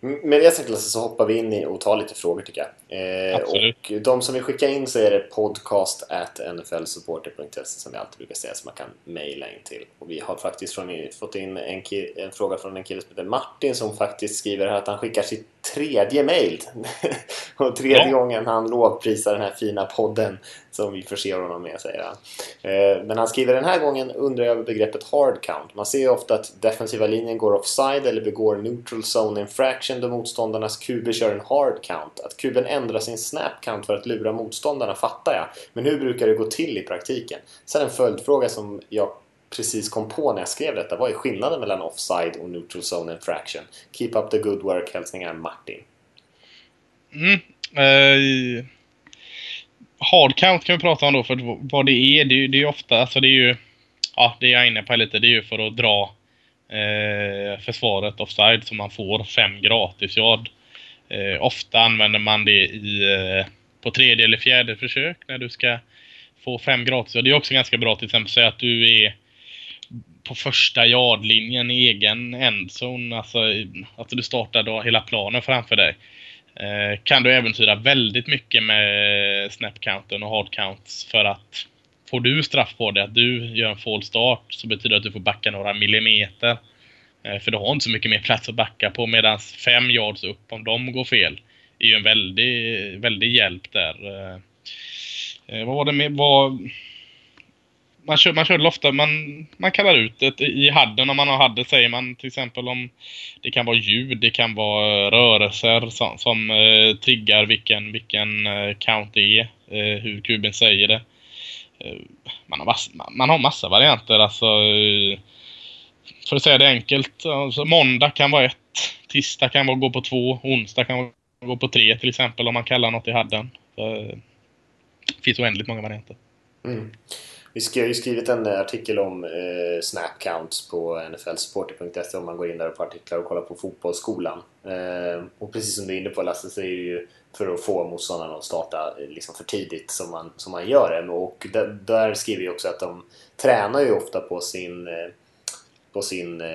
Med det sagt så hoppar vi in i och tar lite frågor tycker jag. Eh, och de som vill skicka in så är det podcast at nflsupporter.se som vi alltid brukar säga som man kan mejla in till. Och vi har faktiskt från, fått in en, en, fråga från en kille som heter Martin som faktiskt skriver att han skickar sitt tredje mejl. och tredje ja. gången han lovprisar den här fina podden som vi förser honom med, säger eh, han. Men han skriver den här gången undrar jag över begreppet hard count. Man ser ju ofta att defensiva linjen går offside eller begår neutral zone infraction då motståndarnas QB kör en hard count. Att kuben ändrar sin snap count för att lura motståndarna fattar jag. Men hur brukar det gå till i praktiken? Sen en följdfråga som jag precis kom på när jag skrev detta. Vad är skillnaden mellan offside och neutral zone infraction? Keep up the good work. Hälsningar Martin. Mm. Uh, hard count kan vi prata om då för vad det är. Det är, det är ofta, alltså det är ju, ja det är jag inne på lite. Det är ju för att dra eh, försvaret offside så man får fem gratis yard. Eh, ofta använder man det i, eh, på tredje eller fjärde försök när du ska få fem gratis. Och det är också ganska bra till exempel säga att du är på första yardlinjen i egen endzone. Alltså att du startar då hela planen framför dig. Eh, kan du äventyra väldigt mycket med snapcounten och hardcounts för att får du straff på det, att du gör en fall start så betyder det att du får backa några millimeter. Eh, för du har inte så mycket mer plats att backa på medan fem yards upp om de går fel är ju en väldig, väldig hjälp där. Eh, vad var det med, vad, man, kör, man kör ofta, man, man kallar ut det i hadden om man har hadden säger man till exempel om det kan vara ljud, det kan vara rörelser som, som eh, triggar vilken, vilken eh, count det är, eh, hur kuben säger det. Eh, man, har massa, man har massa varianter alltså. Eh, för att säga det enkelt, alltså, måndag kan vara ett, tisdag kan vara gå på två, onsdag kan vara gå på tre till exempel om man kallar något i hadden. Det eh, finns oändligt många varianter. Mm. Vi har ju skrivit en eh, artikel om eh, snapcounts på nflsupporter.se om man går in där på artiklar och kollar på fotbollsskolan. Eh, och precis som du är inne på Lasse så är det ju för att få motståndarna att starta eh, liksom för tidigt som man, som man gör det. Och där, där skriver vi också att de tränar ju ofta på sin eh, på sin eh,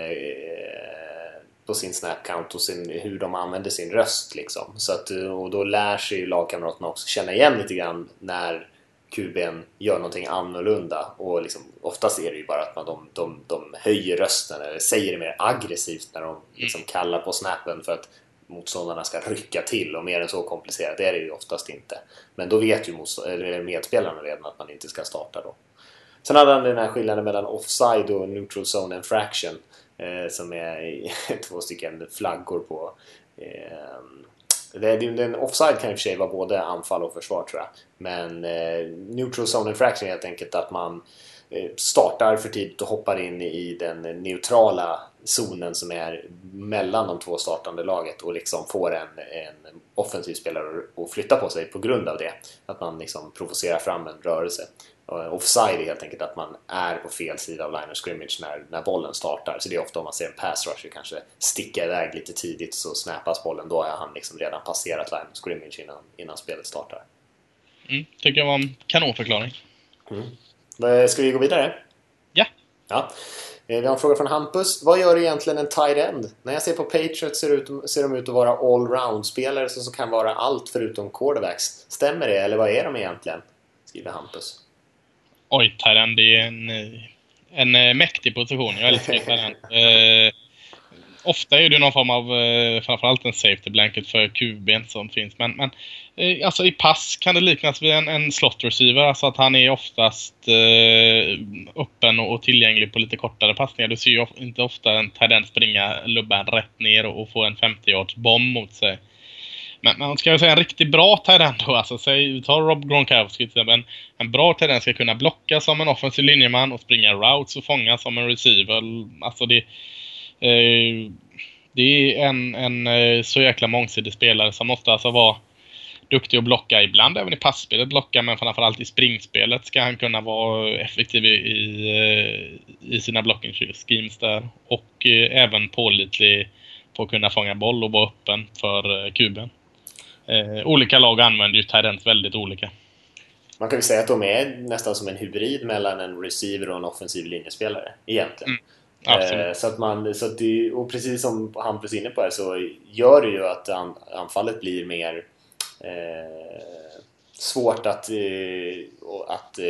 på sin Snapcount och sin, hur de använder sin röst liksom. Så att, och då lär sig ju lagkamraterna också känna igen lite grann när QB'n gör någonting annorlunda och liksom, oftast är det ju bara att man, de, de, de höjer rösten eller säger det mer aggressivt när de liksom kallar på snappen för att motståndarna ska rycka till och mer än så komplicerat är det ju oftast inte. Men då vet ju medspelarna redan att man inte ska starta då. Sen hade han den här skillnaden mellan offside och neutral zone infraction eh, som är två stycken flaggor på eh, det, den offside kan i och för sig vara både anfall och försvar tror jag. Men eh, neutral zone infraction är helt enkelt att man eh, startar för tidigt och hoppar in i den neutrala zonen som är mellan de två startande laget och liksom får en, en offensiv spelare att flytta på sig på grund av det. Att man liksom provocerar fram en rörelse. Offside är helt enkelt att man är på fel sida av line of scrimmage när, när bollen startar. Så det är ofta om man ser en pass rusher kanske sticka iväg lite tidigt så snappas bollen. Då har han liksom redan passerat line of scrimmage innan, innan spelet startar. Mm, tycker jag var en kanonförklaring. Mm. Ska vi gå vidare? Ja. ja. Vi har en fråga från Hampus. Vad gör egentligen en tight end? När jag ser på Patriots ser, ut, ser de ut att vara allround-spelare som kan vara allt förutom quarterbacks. Stämmer det, eller vad är de egentligen? Skriver Hampus. Oj, tight end är en, en mäktig position. Jag älskar end. Eh, ofta är det någon form av, eh, framförallt en safety blanket för QB som finns. Men, men eh, alltså i pass kan det liknas vid en, en slot receiver. Alltså att han är oftast eh, öppen och, och, tillgänglig på lite kortare passningar. Du ser ju of, inte ofta en tendens springa lubban rätt ner och, och få en 50-yards bomb mot sig. Men, men ska jag säga en riktigt bra tight då, alltså säg, ta Rob Gronkowski till exempel. En, en bra tight ska kunna blocka som en offensiv linjeman och springa routes och fånga som en receiver. Alltså det Eh, det är en, en eh, så jäkla mångsidig spelare som måste alltså vara duktig att blocka ibland även i passspelet blocka men framförallt i springspelet ska han kunna vara effektiv i, i, eh, i sina blocking schemes där och eh, även pålitlig på att kunna fånga boll och vara öppen för kuben. Eh, olika lag använder ju Tyrant väldigt olika. Man kan ju säga att de är nästan som en hybrid mellan en receiver och en offensiv linjespelare egentligen. Mm. Eh, så att man, så att det, och precis som Hampus är inne på här så gör det ju att an, anfallet blir mer eh, svårt att, eh, att eh,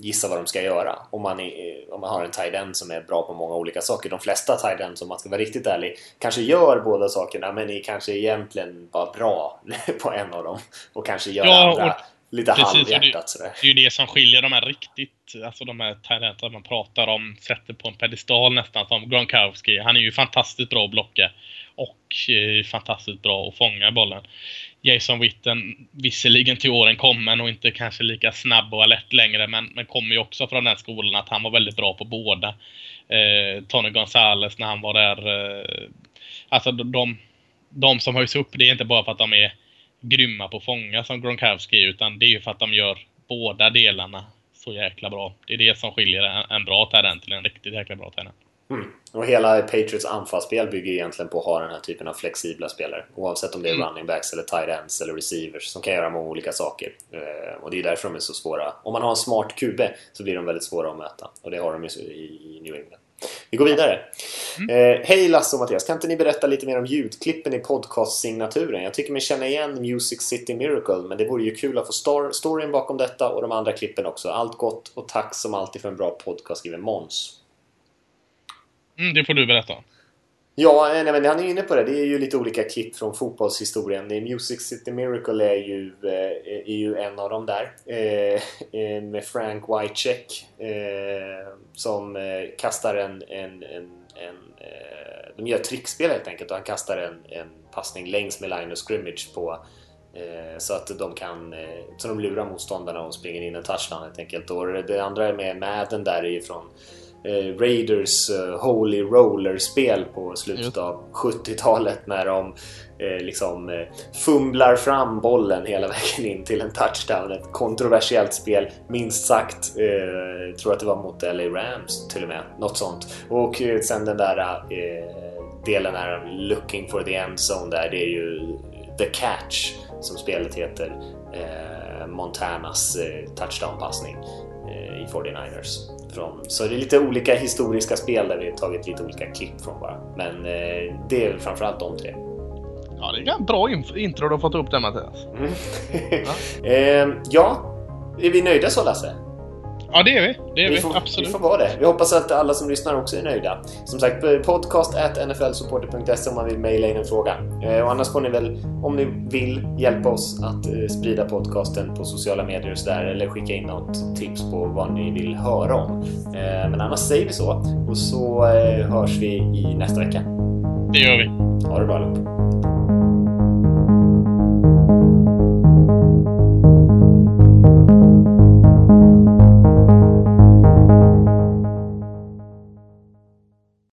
gissa vad de ska göra om man, är, om man har en tight som är bra på många olika saker. De flesta tight om man ska vara riktigt ärlig, kanske gör båda sakerna men är kanske egentligen bara bra på en av dem och kanske gör ja, andra lite Precis, halvhjärtat sådär. Det är ju det som skiljer de här riktigt, alltså de här talenterna man pratar om, sätter på en pedestal nästan som Gronkowski. Han är ju fantastiskt bra att blocka och eh, fantastiskt bra att fånga bollen. Jason Witten, visserligen till åren kommen och inte kanske lika snabb och alert längre, men, men kommer ju också från den skolan att han var väldigt bra på båda. Eh, Tony Gonzales när han var där. Eh, alltså de, de som höjs upp, det är inte bara för att de är grymma på att fånga som Gronkowski utan det är ju för att de gör båda delarna så jäkla bra. Det är det som skiljer en, bra talent till en riktigt jäkla bra talent. Mm. Och hela Patriots anfallsspel bygger egentligen på att ha den här typen av flexibla spelare. Oavsett om det är mm. running backs eller tight ends eller receivers som kan göra många olika saker. Eh, och det är därför de är så svåra. Om man har en smart QB så blir de väldigt svåra att möta. Och det har de ju i New England. Vi går vidare. Mm. Eh, Hej Lasse och Mattias, kan inte ni berätta lite mer om ljudklippen i podcast-signaturen? Jag tycker mig känna igen Music City Miracle, men det vore ju kul att få stor storyn bakom detta och de andra klippen också. Allt gott och tack som alltid för en bra podcast, skriver Måns. Mm, det får du berätta. Ja, eh, nej, men han är inne på det. Det är ju lite olika klipp från fotbollshistorien. Music City Miracle är ju, eh, är ju en av dem där. Eh, med Frank Wycheck som kastar en... en, en, en de gör trickspel helt enkelt och han kastar en, en passning längs med line of scrimmage på så att de kan... Så de lurar motståndarna och springer in en touchdown helt enkelt. Och det andra med Madden där är ju från eh, Raiders eh, Holy Roller-spel på slutet av 70-talet när de eh, liksom eh, fumlar fram bollen hela vägen in till en touchdown. Ett kontroversiellt spel, minst sagt. Eh, tror att det var mot LA Rams till och med. Något sånt. Och eh, sen den där eh, delen här Looking for the end zone där, det är ju The Catch som spelet heter. Montanas touchdown-passning i 49ers. Från, så det är lite olika historiska spel där vi har tagit lite olika klipp från bara. Men eh, det är framförallt de tre. Ja, det är en bra intro du har fått upp där Mattias. Mm. ja. eh, ja, är vi nöjda så Lasse? Ja, det är vi. Det är vi, vi får, absolut. Vi får vara det. Vi hoppas att alla som lyssnar också är nöjda. Som sagt, podcast at nflsupporter.se om man vill mejla in en fråga. Eh, och annars får ni väl, om ni vill, hjälpa oss att eh, sprida podcasten på sociala medier och sådär. Eller skicka in något tips på vad ni vill höra om. Eh, men annars säger vi så. Och så hörs vi i nästa vecka. Det gör vi. Ha det bra allihop.